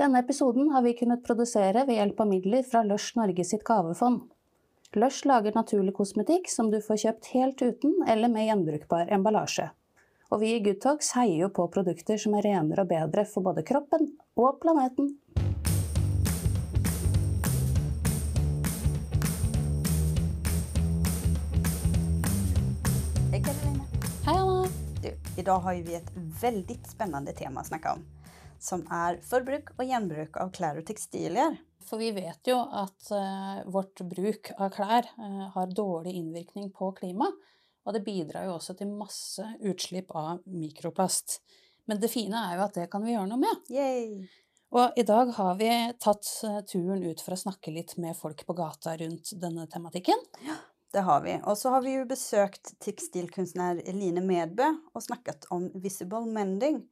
Denne episoden har vi kunnet produsere ved hjelp av midler fra Lush Norge sitt gavefond. Lush lager naturlig kosmetikk som du får kjøpt helt uten eller med gjenbrukbar emballasje. Og vi i Good Talks heier jo på produkter som er renere og bedre for både kroppen og planeten. Hej Karoline! Hei, Anna! Du, idag har vi ett väldigt spännande tema att snacka om. Som er forbruk og gjenbruk av klær og tekstilier. For vi vet jo at uh, vårt bruk av klær uh, har dårlig innvirkning på klimaet. Og det bidrar jo også til masse utslipp av mikroplast. Men det fine er jo at det kan vi gjøre noe med. Yay! Og i dag har vi tatt eh, turen ut for å snakke litt med folk på gata rundt denne tematikken. Ja, Det har vi. Og så har vi jo besøkt tekstilkunstner Eline Medbø og snakket om visible mending.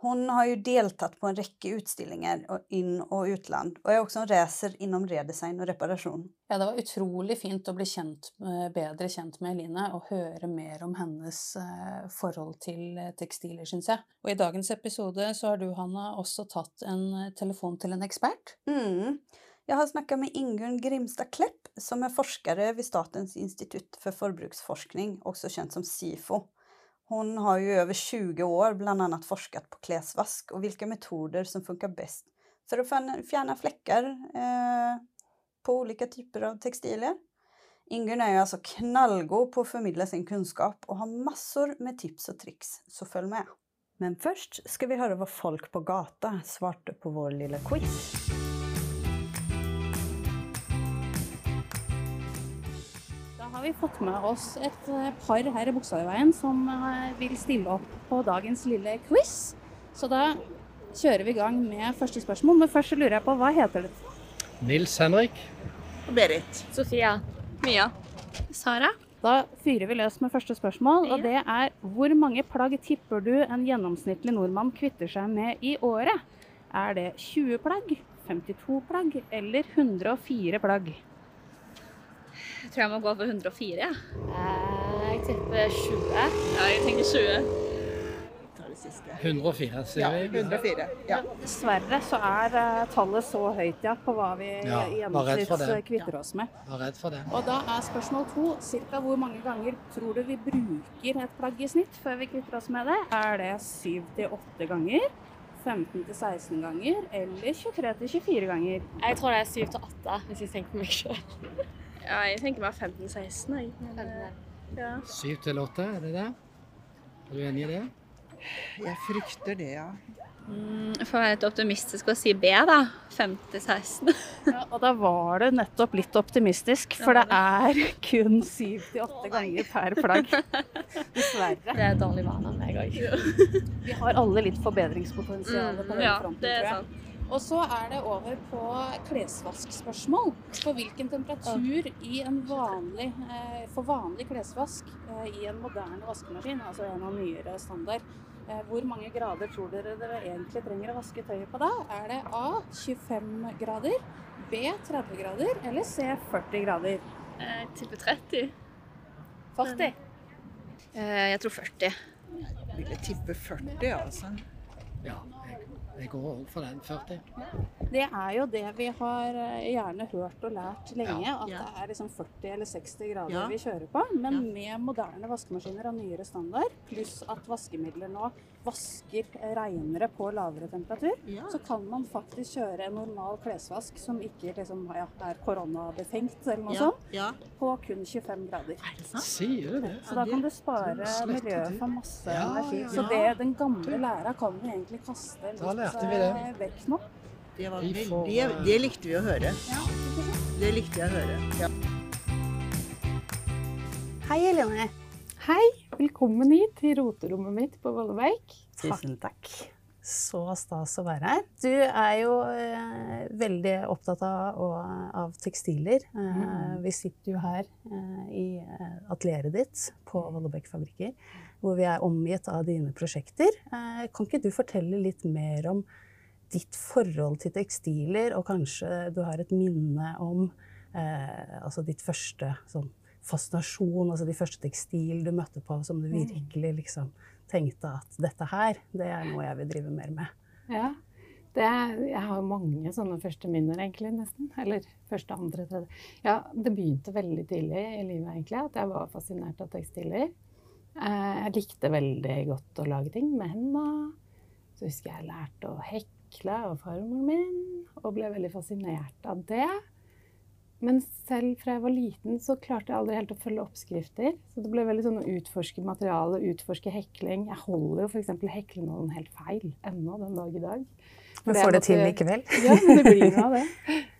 Hun har jo deltatt på en rekke utstillinger inn- og utland, og er også en racer innom redesign og reparasjon. Ja, det var utrolig fint å bli kjent, eh, bedre kjent med Eline og høre mer om hennes eh, forhold til eh, tekstiler, syns jeg. Og i dagens episode så har du, Hanna, også tatt en telefon til en ekspert. Mm. Jeg har snakket med Ingunn Grimstad Klepp, som er forskere ved Statens institutt for forbruksforskning, også kjent som SIFO. Hun har i over 20 år annat forsket på klesvask og hvilke metoder som funker best for å fjerne- flekker eh, på ulike typer av tekstilier. Ingunn er jo altså knallgod på å formidle sin kunnskap og har masser med tips og triks, så følg med. Men først skal vi høre hva folk på gata svarte på vår lille quiz. Vi fått med oss et eh, par her i Bogstadveien som eh, vil stille opp på dagens lille quiz. Så da kjører vi i gang med første spørsmål. Men først så lurer jeg på hva heter du? Nils Henrik. Berit. Sofia. Mia. Sara. Da fyrer vi løs med første spørsmål, og det er hvor mange plagg tipper du en gjennomsnittlig nordmann kvitter seg med i året? Er det 20 plagg, 52 plagg eller 104 plagg? Jeg tror jeg må gå for 104. Ja. Eh, Jeg tipper 20. ja, jeg tenker 20. Ta det siste. 104, sier Ja, vi. 104. Ja. Dessverre så er eh, tallet så høyt ja, på hva vi Ja, gjennomsnitt eh, kvitter oss med. Ja, var redd for det. Og da er spørsmål to cirka hvor mange ganger tror du vi bruker et plagg i snitt før vi kvitter oss med det? Er det 7 til 8 ganger? 15 til 16 ganger? Eller 23 til 24 ganger? Jeg tror det er 7 til 8, hvis jeg tenker meg sjøl. Ja, jeg tenker meg 15-16. jeg. Eh, Ja. Syv til åtte, er det det? Er du enig i det? Jeg frykter det, ja. Mm, for å være litt optimistisk og si B, da. 5-16. Ja, og da var det nettopp litt optimistisk, for det er kun 7 til 8 ganger per plagg. Dessverre. Det er dårlig vane av meg òg. Vi har alle litt forbedringspotensial på den ja, fronten, det er tror jeg. sant. Og så er det over på klesvaskspørsmål. For hvilken temperatur i en vanlig, eh, for vanlig klesvask eh, i en moderne vaskemaskin, altså en av nyere standard, eh, hvor mange grader tror dere dere egentlig trenger å vaske tøyet på da? Er det A 25 grader, B 30 grader eller C 40 grader? Jeg tipper 30. 40. Eh, Jeg tror 40. Jeg ville tippe 40, altså. Ja, jeg, jeg går òg for den. 40. Det er jo det vi har eh, gjerne hørt og lært lenge, Ja. at Ja. det er liksom 40 eller 60 grader Ja. vi kjører på. Men Ja. med moderne vaskemaskiner av nyere standard, pluss at vaskemidler nå vasker renere på lavere temperatur, Ja. så kan man faktisk kjøre en normal klesvask som ikke liksom, ja, er koronabefengt eller noe Ja. sånt, ja. på kun 25 grader. Er det sant? Sier du det? Så da kan du spare miljøet for masse Ja, energi. ja, Så det, den gamle læra kan vi egentlig kaste litt Da lærte vi eh, det. vekk nå. Det, var får, det, eh, det likte vi å høre. Ja. Det likte jeg å høre. Ja. Hei, Helene. Hei, velkommen hit til roterommet mitt på Vollebeik. Tusen takk. Så stas å være her. Du er jo eh, veldig opptatt av, av tekstiler. Eh, Vi sitter jo her eh, i eh, atelieret ditt på Vollebekk fabrikker, hvor vi er omgitt av dine prosjekter. Eh, kan ikke du fortelle litt mer om ditt forhold til tekstiler, og kanskje du har et minne om eh, altså ditt første sånn fascinasjon, altså de første tekstil du møtte på som du virkelig liksom tenkte at dette her, det er noe jeg vil drive mer med. Ja. Det, jeg har mange sånne første minner, egentlig, nesten. Eller første, andre, tredje. Ja, det begynte veldig tidlig i livet, egentlig, at jeg var fascinert av tekstiler. Eh, jeg likte veldig godt å lage ting med hendene. Så husker jeg jeg lærte å hekle av farmoren min, og ble veldig fascinert av det. Men selv fra jeg var liten, så klarte jeg aldri helt å følge oppskrifter. Så det ble veldig sånn å utforske materiale, utforske hekling. Jeg holder jo f.eks. heklenålen helt feil ennå den dag i dag. Men får det til likevel? Ja, men det blir noe av det.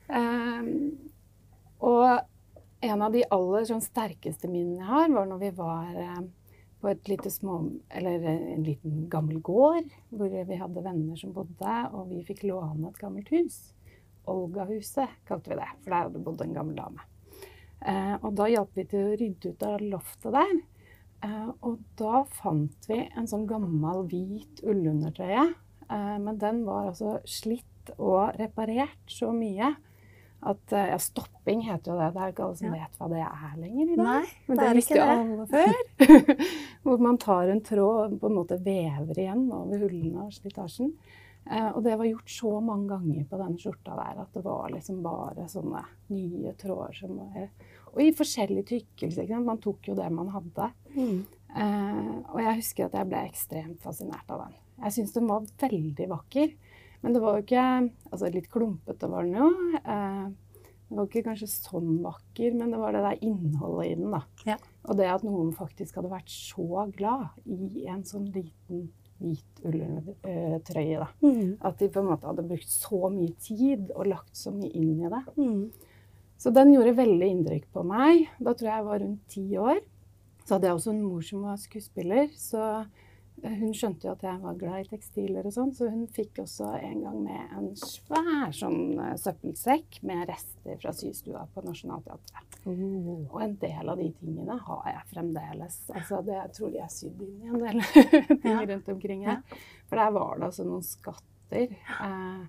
Um, og en av de aller sånn, sterkeste minnene jeg har, var når vi var eh, på lite små, eller en liten gammel gård, hvor vi hadde venner som bodde, og vi fikk låne et gammelt hus. Olga-huset kalte vi det, for der hadde bodd en gammel dame. Eh, og da hjalp vi til å rydde ut av loftet der. Eh, og da fant vi en sånn gammel hvit ullundertrøye. Eh, men den var altså slitt og reparert så mye at eh, Ja, stopping heter jo det. Det er ikke alle som Ja. vet hva det er lenger i dag. Nei, Men det det visste jo alle før. Hvor man tar en tråd og på en måte vever igjen over hullene og slitasjen. Eh, og det var gjort så mange ganger på den skjorta der at det var liksom bare sånne nye tråder som var Og i forskjellig tykkelse. ikke sant? Man tok jo det man hadde. Mm. Eh, og jeg husker at jeg ble ekstremt fascinert av den. Jeg syns den var veldig vakker. Men det var jo ikke Altså litt klumpete var den jo. Eh, den var ikke kanskje sånn vakker, men det var det der innholdet i den, da. Ja. Og det at noen faktisk hadde vært så glad i en sånn liten hvit ulltrøye, da. Mm. At de på en måte hadde brukt så mye tid og lagt så mye inn i det. Mm. Så den gjorde veldig inntrykk på meg. Da tror jeg jeg var rundt ti år. Så hadde jeg også en mor som var skuespiller, så eh, hun skjønte jo at jeg var glad i tekstiler og sånn, så hun fikk også en gang med en svær sånn eh, søppelsekk med rester fra systua på Nationaltheatret. Mm. Og en del av de tingene har jeg fremdeles. Altså det jeg tror de er sydd inn i en del ting Ja. rundt omkring her. For der var det altså noen skatter. Eh,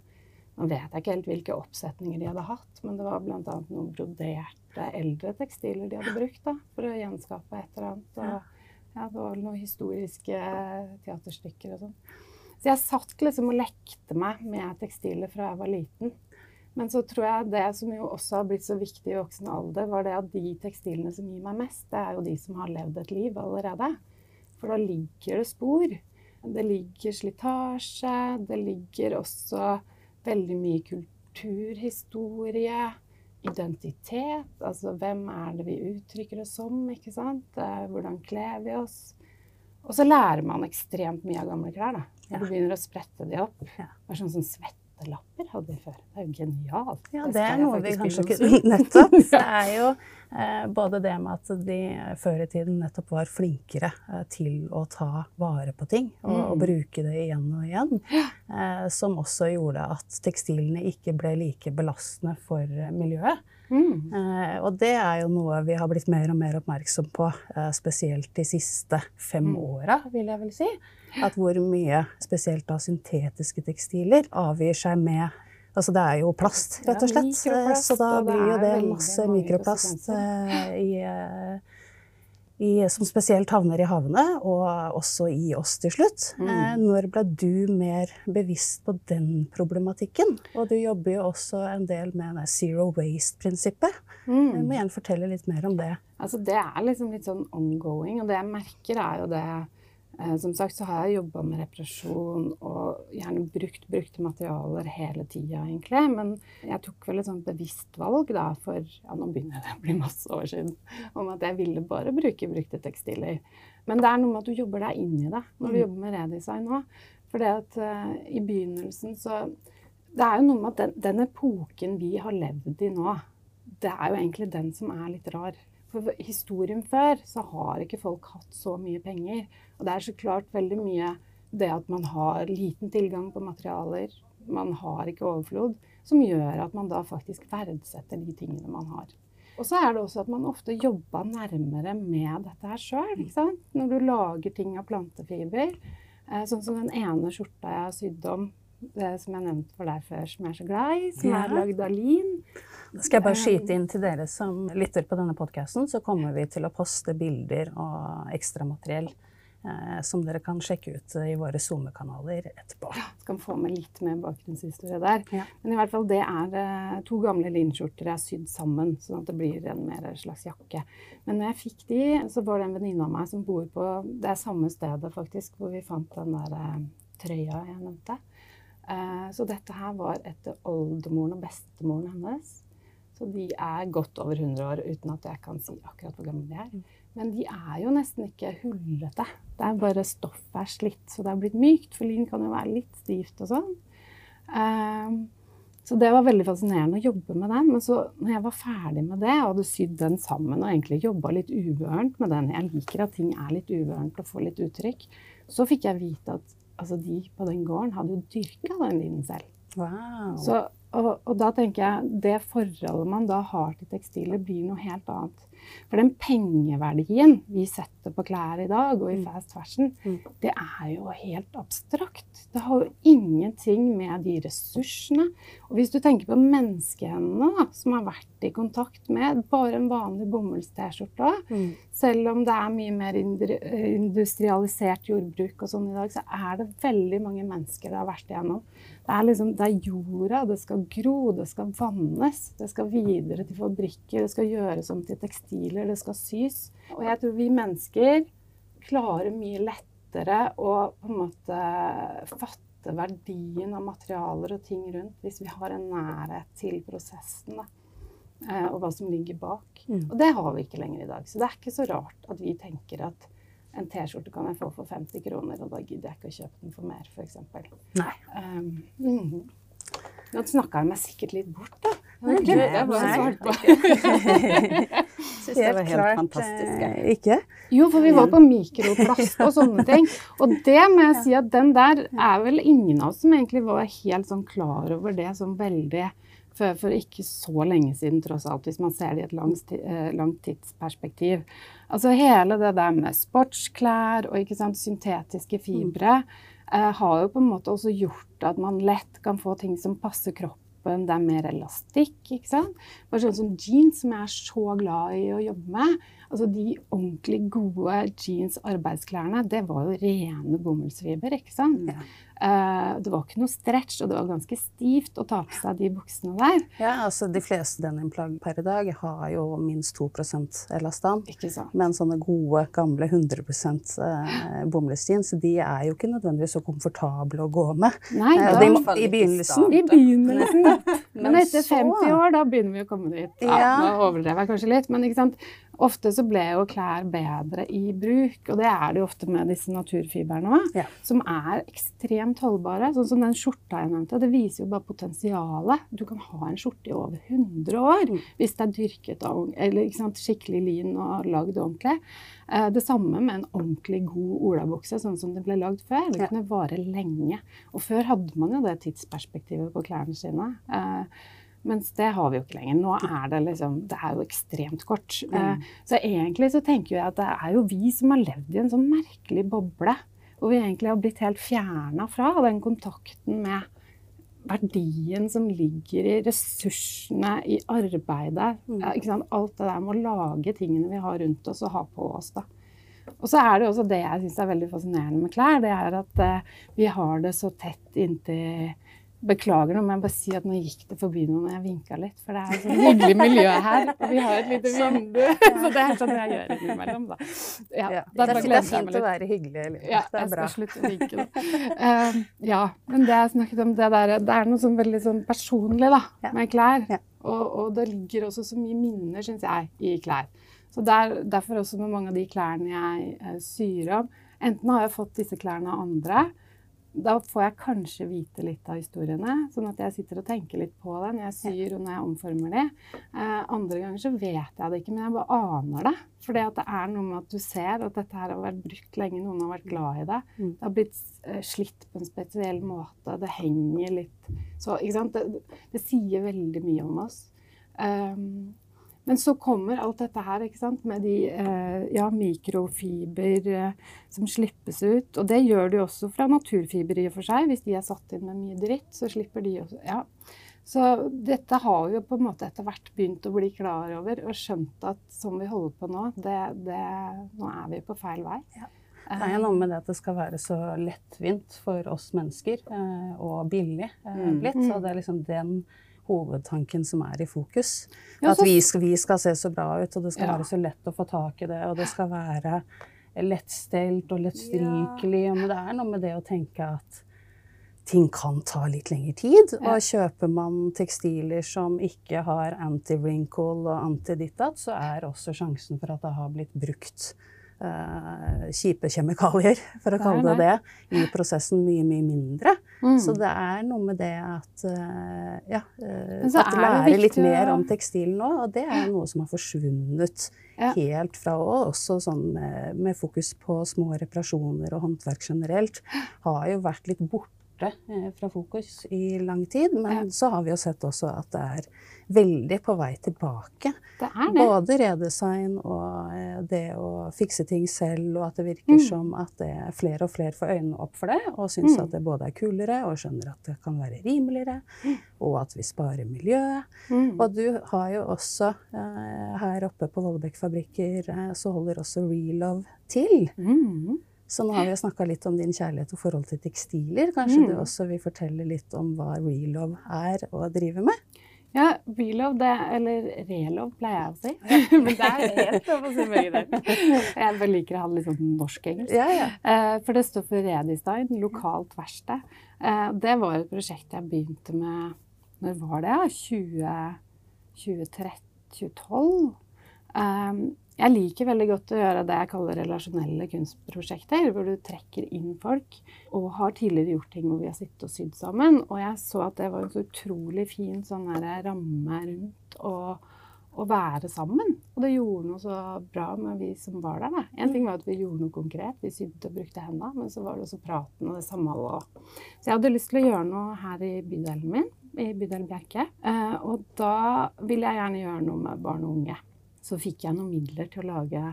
nå vet jeg ikke helt hvilke oppsetninger de hadde hatt, men det var bl.a. noen broderte eldre tekstiler de hadde brukt da, for å gjenskape et eller annet. Og, ja, det var vel noen historiske teaterstykker og sånn. Så jeg satt liksom og lekte meg med tekstiler fra jeg var liten. Men så tror jeg det som jo også har blitt så viktig i voksen alder, var det at de tekstilene som gir meg mest, det er jo de som har levd et liv allerede. For da ligger det spor. Det ligger slitasje. Det ligger også veldig mye kulturhistorie. Identitet. Altså hvem er det vi uttrykker oss som, ikke sant? Eh, Hvordan kler vi oss? Og så lærer man ekstremt mye av gamle klær, da. Du begynner å sprette de opp. Det er sånn som svettelapper hadde vi før. Det er jo genialt. Ja, Det er noe vi kanskje kunne. ikke. Nettopp. Det er jo eh, både det med at de før i tiden nettopp var flinkere eh, til å ta vare på ting og, og Mm. bruke det igjen og igjen, eh, som også gjorde at tekstilene ikke ble like belastende for eh, miljøet. Mm. Eh, og det er jo noe vi har blitt mer og mer oppmerksom på, eh, spesielt de siste fem Mm. åra, vil jeg vel si. At hvor mye, spesielt da syntetiske tekstiler, avgir seg med Altså det er jo plast, rett og slett. Ja, Så da blir jo det masse mikroplast eh, i, eh, i, som spesielt havner i havene, og også i oss til slutt. Mm. Eh, Når ble du mer bevisst på den problematikken? Og du jobber jo også en del med det zero waste-prinsippet. Mm. må gjerne fortelle litt mer om det. Altså, det er liksom litt sånn ongoing, og det jeg merker er jo det Som sagt så har jeg jobba med reparasjon og gjerne brukt brukte materialer hele tida, egentlig. Men jeg tok vel et sånt bevisst valg da for ja, nå begynner det å bli masse år siden, om at jeg ville bare bruke brukte tekstiler. Men det er noe med at du jobber deg inn i det når du Mm. jobber med redesign òg. For det at uh, i begynnelsen så Det er jo noe med at den, den epoken vi har levd i nå, det er jo egentlig den som er litt rar. For historien før så har ikke folk hatt så mye penger. Og det er så klart veldig mye det at man har liten tilgang på materialer, man har ikke overflod, som gjør at man da faktisk verdsetter de tingene man har. Og så er det også at man ofte jobba nærmere med dette her sjøl. Når du lager ting av plantefiber. eh, Sånn som den ene skjorta jeg sydde om, som jeg nevnte for deg før, som jeg er så glad i, som Ja. er lagd av lin. Da skal jeg bare skyte inn til dere som lytter på denne podkasten, så kommer vi til å poste bilder og ekstramateriell eh, som dere kan sjekke ut i våre SoMe-kanaler etterpå. Ja, du kan få med litt mer bakgrunnshistorie der. Ja. Men i hvert fall det er eh, to gamle linskjorter jeg har sydd sammen, sånn at det blir en mer slags jakke. Men når jeg fikk de, så var det en venninne av meg som bor på det samme stedet faktisk, hvor vi fant den der eh, trøya jeg nevnte. Eh, så dette her var etter oldemoren og bestemoren hennes. Så de er godt over 100 år, uten at jeg kan si akkurat hvor gamle de er. Men de er jo nesten ikke hullete. Det er bare stoffet er slitt, så det er blitt mykt. For lin kan jo være litt stivt og sånn. Ehm, så det var veldig fascinerende å jobbe med den. Men så når jeg var ferdig med det, og hadde sydd den sammen og egentlig jobba litt uvørent med den Jeg liker at ting er litt uvørent og får litt uttrykk. Så fikk jeg vite at altså, de på den gården hadde jo dyrka den linen selv. Wow. Så, og, og da tenker jeg det forholdet man da har til tekstiler, blir noe helt annet. For den pengeverdien vi setter på klær i dag, og i Mm. fast fashion, Mm. det er jo helt abstrakt. Det har jo ingenting med de ressursene Og hvis du tenker på menneskehendene da, som har vært i kontakt med bare en vanlig bomulls-T-skjorte, Mm. selv om det er mye mer eh, industrialisert jordbruk og sånn i dag, så er det veldig mange mennesker det har vært igjennom. Det er, liksom, det er jorda, det skal gro, det skal vannes, det skal videre til fabrikker, det skal gjøres om til tekstiler, det skal sys. Og jeg tror vi mennesker klarer mye lettere å på en måte fatte verdien av materialer og ting rundt hvis vi har en nærhet til prosessen. Da. eh, Og hva som ligger bak. Mm. Og det har vi ikke lenger i dag. Så det er ikke så rart at vi tenker at en T-skjorte kan jeg få for 50 kroner, og da gidder jeg ikke å kjøpe den for mer, f.eks. Um, mm. Nå snakka jeg meg sikkert litt bort, da. Nei, det, det nei. svarte på. Syns det var helt fantastisk. eh, ikke? Jo, for vi var på mikroplast og sånne ting. Og det må jeg si at den der er vel ingen av oss som egentlig var helt sånn klar over det som veldig for, for ikke så lenge siden, tross alt, hvis man ser det i et langt, eh, langt tidsperspektiv. Altså hele det der med sportsklær og ikke sant, syntetiske fibre eh, har jo på en måte også gjort at man lett kan få ting som passer kroppen. Det er mer elastikk, ikke sant. Bare sånn som jeans, som jeg er så glad i å jobbe med. Altså De ordentlig gode jeans-arbeidsklærne, det var jo rene bomullsfiber, ikke sant. Ja. Uh, det var ikke noe stretch, og det var ganske stivt å ta på seg de buksene der. Ja, altså De fleste denimplagg per i dag har jo minst 2% elastan. Ikke sant? Men sånne gode, gamle 100 uh, bomullsjeans, de er jo ikke nødvendigvis så komfortable å gå med. Nei, Eh, da, de, i I begynnelsen. i begynnelsen. Men Men etter 50 år, da begynner vi å komme dit. Ja, Ja. Nå overdrev jeg kanskje litt, men ikke sant? Ofte så ble jo klær bedre i bruk. Og det er det jo ofte med disse naturfiberne òg, Ja. som er ekstremt holdbare. Sånn som den skjorta jeg nevnte, det viser jo bare potensialet. Du kan ha en skjorte i over 100 år Mm. hvis det er dyrket av eller, sant, skikkelig lin og lagd ordentlig. Eh, det samme med en ordentlig god olabukse, sånn som det ble lagd før. Det kunne vare lenge. Og før hadde man jo det tidsperspektivet på klærne sine. Eh, mens det har vi jo ikke lenger. Nå er det liksom Det er jo ekstremt kort. Mm. så egentlig så tenker jeg at det er jo vi som har levd i en sånn merkelig boble. Hvor vi egentlig har blitt helt fjerna fra den kontakten med verdien som ligger i ressursene, i arbeidet. Mm. Alt det der med å lage tingene vi har rundt oss og ha på oss. da. Og så er det også det jeg syns er veldig fascinerende med klær, det er at eh, vi har det så tett inntil Beklager nå, men jeg bare si at nå gikk det forbi noen og jeg vinka litt. For det er et sånn hyggelig miljø her, og vi har et lite vindu. Så det er sånn jeg gjør innimellom, da. Ja, Ja. Det, er, det er fint å være hyggelig. Eller? Ja, det er jeg skal slutte å vinke da. Uh, ja, men det jeg snakket om, det der, det er noe sånn veldig sånn personlig da, med klær. Og, og det ligger også så mye minner, syns jeg, i klær. Så der, derfor også med mange av de klærne jeg eh, syr om. Enten har jeg fått disse klærne av andre. Da får jeg kanskje vite litt av historiene, sånn at jeg sitter og tenker litt på det når jeg syr og når jeg omformer de. Eh, andre ganger så vet jeg det ikke, men jeg bare aner det. For det er noe med at du ser at dette her har vært brukt lenge, noen har vært glad i det. Mm. Det har blitt eh, slitt på en spesiell måte, det henger litt så, ikke sant? Det, det sier veldig mye om oss. Um, men så kommer alt dette her ikke sant? med de eh, ja, mikrofiber eh, som slippes ut. Og det gjør de også fra naturfiber i og for seg. Hvis de er satt inn med mye dritt, så slipper de også. Ja. Så dette har vi jo på en måte etter hvert begynt å bli klar over og skjønt at som vi holder på nå, det, det, nå er vi på feil vei. Ja. Det er noe med det at det skal være så lettvint for oss mennesker, eh, og billig eh, Mm. blitt. Og det er liksom den hovedtanken som er i fokus. Ja, At vi skal, vi skal se så bra ut, og det skal Ja. være så lett å få tak i det, og det skal være lettstelt og lettstrykelig. Men det er noe med det å tenke at ting kan ta litt lengre tid. Ja. Og kjøper man tekstiler som ikke har anti-wrinkle og anti-ditt-datt, så er også sjansen for at det har blitt brukt kjipe kjemikalier, for å kalle det det. i prosessen mye, mye mindre. Mm. Så det er noe med det at eh, ja, eh, at lære litt å- mer om tekstil nå, og det er noe som har forsvunnet Ja. helt fra og også sånn med, med fokus på små reparasjoner og håndverk generelt, har jo vært litt borte eh, fra fokus i lang tid. Men Ja. så har vi jo sett også at det er veldig på vei tilbake. Det er det. Både redesign og eh, det å fikse ting selv, og at det virker Mm. som at det er flere og flere får øynene opp for det, og syns Mm. at det både er kulere og skjønner at det kan være rimeligere, og at vi sparer miljøet. Mm. Og du har jo også eh, her oppe på Vollebekk fabrikker, så holder også Relove til. Mm. Så nå har vi snakka litt om din kjærlighet og forhold til tekstiler. Kanskje Mm. du også vil fortelle litt om hva Relove er og driver med? Ja, relove, det, eller relove pleier jeg å si. Men det er helt lov å si begge deler. Jeg bare liker å ha det litt sånn norsk-engelsk. Ja, ja. Eh, For det står for Redesign, lokalt verksted. Eh, Det var et prosjekt jeg begynte med Når var det? 20, 2013-2012. Um, Jeg liker veldig godt å gjøre det jeg kaller relasjonelle kunstprosjekter, hvor du trekker inn folk, og har tidligere gjort ting hvor vi har sittet og sydd sammen. Og jeg så at det var en så utrolig fin sånn ramme rundt å, være sammen. Og det gjorde noe så bra med vi som var der. Da. En ting var at vi gjorde noe konkret, vi sydde og brukte hendene, men så var det også praten og det samholdet. Så jeg hadde lyst til å gjøre noe her i bydelen min, i bydelen Bjerke. Eh, og da ville jeg gjerne gjøre noe med barn og unge. Så fikk jeg noen midler til å lage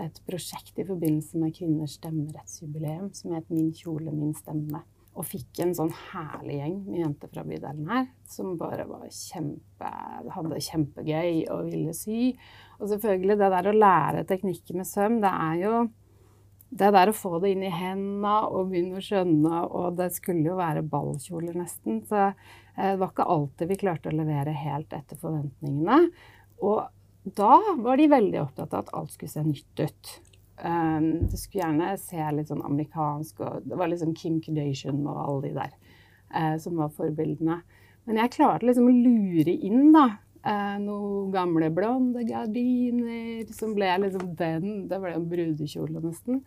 et prosjekt i forbindelse med kvinners stemmerettsjubileum som het Min kjole, min stemme. Og fikk en sånn herlig gjeng med jenter fra bydelen her som bare var kjempe, hadde kjempegøy og ville sy. Og selvfølgelig det der å lære teknikker med søm, det er jo det der å få det inn i hendene og begynne å skjønne, og det skulle jo være ballkjoler nesten, så eh, det var ikke alltid vi klarte å levere helt etter forventningene. Og da var de veldig opptatt av at alt skulle se nytt ut. Um, det skulle gjerne se litt sånn amerikansk, og det var liksom Kim Kardashian og alle de der uh, som var forbildene. Men jeg klarte liksom å lure inn da, uh, noen gamle blonde gardiner som ble liksom den Det ble en brudekjole nesten.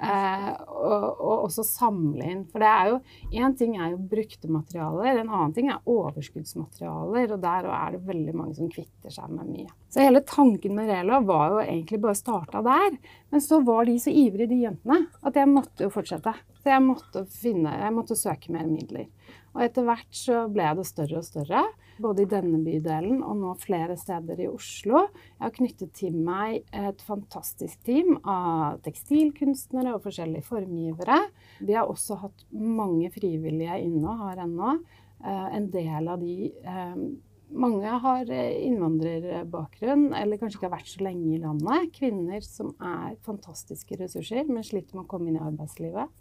Eh, og, og også samle inn. For det er jo Én ting er jo brukte materialer, en annen ting er overskuddsmaterialer. Og der er det veldig mange som kvitter seg med mye. Så hele tanken med Rela var jo egentlig bare starta der. Men så var de så ivrige, de jentene, at jeg måtte jo fortsette. Så jeg måtte, finne, jeg måtte søke mer midler. Og etter hvert så ble det større og større, både i denne bydelen og nå flere steder i Oslo. Jeg har knyttet til meg et fantastisk team av tekstilkunstnere og forskjellige formgivere. Vi har også hatt mange frivillige inne og har ennå. Eh, En del av de eh, Mange har eh, innvandrerbakgrunn eller kanskje ikke har vært så lenge i landet. Kvinner som er fantastiske ressurser, men sliter med å komme inn i arbeidslivet.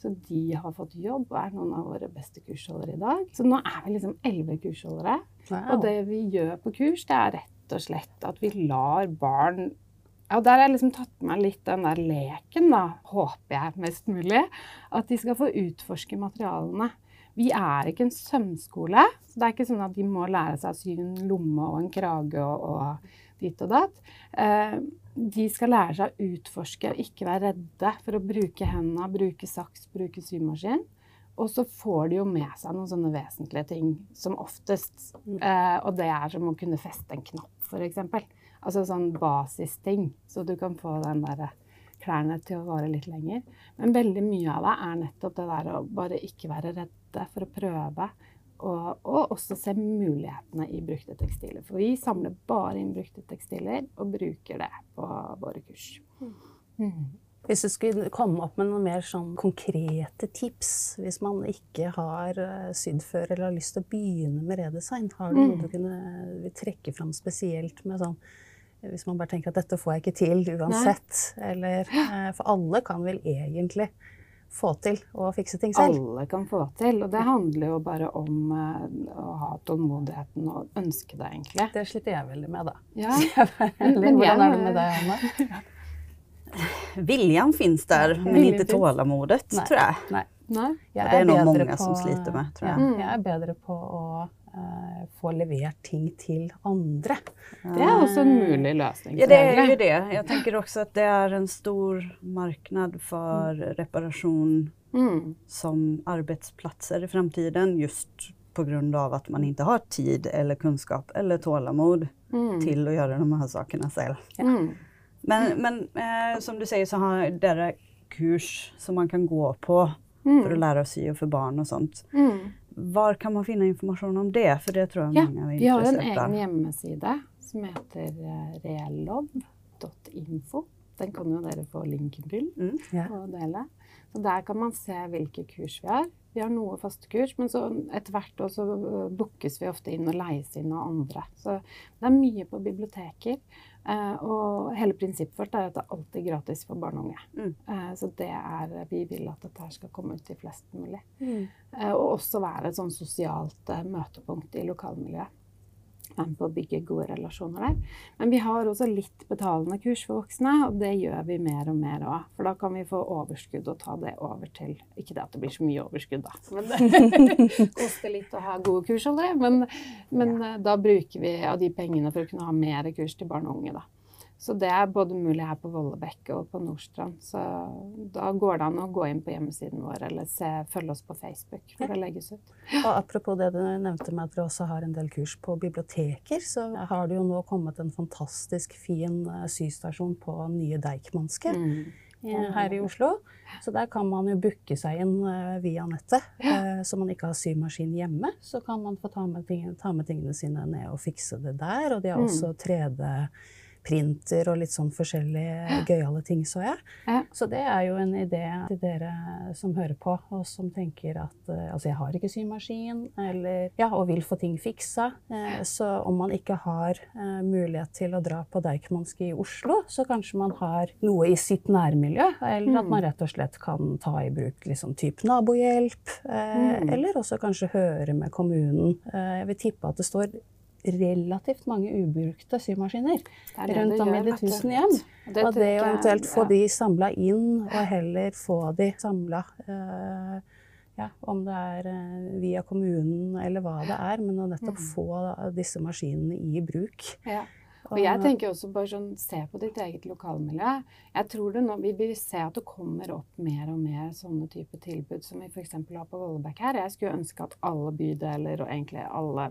Så de har fått jobb og er noen av våre beste kursholdere i dag. Så nå er vi liksom elleve kursholdere. Og det vi gjør på kurs, det er rett og slett at vi lar barn ja, Der har jeg liksom tatt med litt den der leken, da, håper jeg mest mulig. At de skal få utforske materialene. Vi er ikke en sømskole, så det er ikke sånn at de må lære seg å sy en lomme og en krage og, og ditt og datt. De skal lære seg å utforske, og ikke være redde for å bruke hendene, bruke saks, bruke symaskin. Og så får de jo med seg noen sånne vesentlige ting, som oftest. Eh, og det er som å kunne feste en knapp, f.eks. Altså sånn basisting, så du kan få den der klærne til å vare litt lenger. Men veldig mye av det er nettopp det der å bare ikke være redde for å prøve. Og, og også se mulighetene i brukte tekstiler. For vi samler bare inn brukte tekstiler og bruker det på våre kurs. Mm. Hvis du skulle komme opp med noen mer sånn konkrete tips, hvis man ikke har eh, sydd før eller har lyst til å begynne med redesign, har du noe Mm. du kunne trekke fram spesielt med sånn hvis man bare tenker at dette får jeg ikke til uansett. Eller, eh, for alle kan vel egentlig få til å fikse ting selv. Alle kan få til. Og det handler jo bare om eh, å ha tålmodigheten og ønske det, egentlig. Det sliter jeg veldig med, da. Ja. Men hvordan er det med deg, Anna? Viljan finns där, men viljan inte tålamodet tror jeg. Nei. Nei? Jeg Det er noe mange på, som sliter med, tror jeg. Mm. jeg er bedre på å få levert ting til andre. Det er også en mulig løsning. Ja, det er jo det. Jeg tenker også at det er en stor marknad for reparation Mm. som arbeidsplasser i framtiden just på at av att man ikke har tid eller kunskap eller tålamod Mm. til å gjøre de her sakerna selv. Mm. Men, men eh, som du sier, så har dere kurs som man kan gå på Mm. å lære å sy og for barn og sånt. Mm. Var kan man finne informasjon om det? For det tror jeg Ja, många är Vi har en egen hjemmeside som heter eh, reallov.info. Den kan jo dere få linken til Mm. yeah. og dele. Så der kan man se hvilke kurs vi har. Vi har noe faste kurs, men så etter hvert også bookes vi ofte inn og leies inn av andre. Så det er mye på biblioteker. Eh, Og hele prinsippet vårt er at det er alltid gratis for barn og unge. Mm. Eh, Så det er Vi vil at dette skal komme ut til flest mulig. Eh, Og også være et sånn sosialt møtepunkt i lokalmiljøet. Være med på å bygge gode relasjoner der. Men vi har også litt betalende kurs for voksne, og det gjør vi mer og mer òg. For da kan vi få overskudd og ta det over til Ikke det at det blir så mye overskudd, da. Men det koster litt å ha gode kursholdere. Men, men ja. da bruker vi av de pengene for å kunne ha mer kurs til barn og unge, da. Så det er både mulig her på Vollebekk og på Nordstrand. Så da går det an å gå inn på hjemmesiden vår eller se, følge oss på Facebook. hvor det legges ut. Og Apropos det du nevnte med at dere også har en del kurs på biblioteker, så har det jo nå kommet en fantastisk fin eh, systasjon på nye Deichmanske. Mm. Eh, her i Oslo. Så der kan man jo booke seg inn eh, via nettet. Så man ikke har symaskin hjemme, så kan man få ta med, tingene, ta med tingene sine ned og fikse det der. Og de har mm. også 3D printer og litt sånn forskjellige ja. gøyale ting, så jeg. Ja. Så det er jo en idé til dere som hører på, og som tenker at eh, altså, jeg har ikke symaskin, eller ja, og vil få ting fiksa. Eh, så om man ikke har eh, mulighet til å dra på Deichmanske i Oslo, så kanskje man har noe i sitt nærmiljø, eller at mm. man rett og slett kan ta i bruk liksom type nabohjelp, mm. eller også kanskje høre med kommunen. jeg vil tippe at det står relativt mange ubrukte symaskiner er rundt om i de tusen hjem. Og det Og det å eventuelt få de samla inn, og heller få de samla uh, ja, om det er eh, via kommunen eller hva det er, men å nettopp Mm. få disse maskinene i bruk. Ja. Og jeg tenker også bare sånn, se på ditt eget lokalmiljø. Jeg tror det nå, Vi vil se at det kommer opp mer og mer sånne type tilbud som vi f.eks. har på Vollebekk her. Jeg skulle ønske at alle bydeler og egentlig alle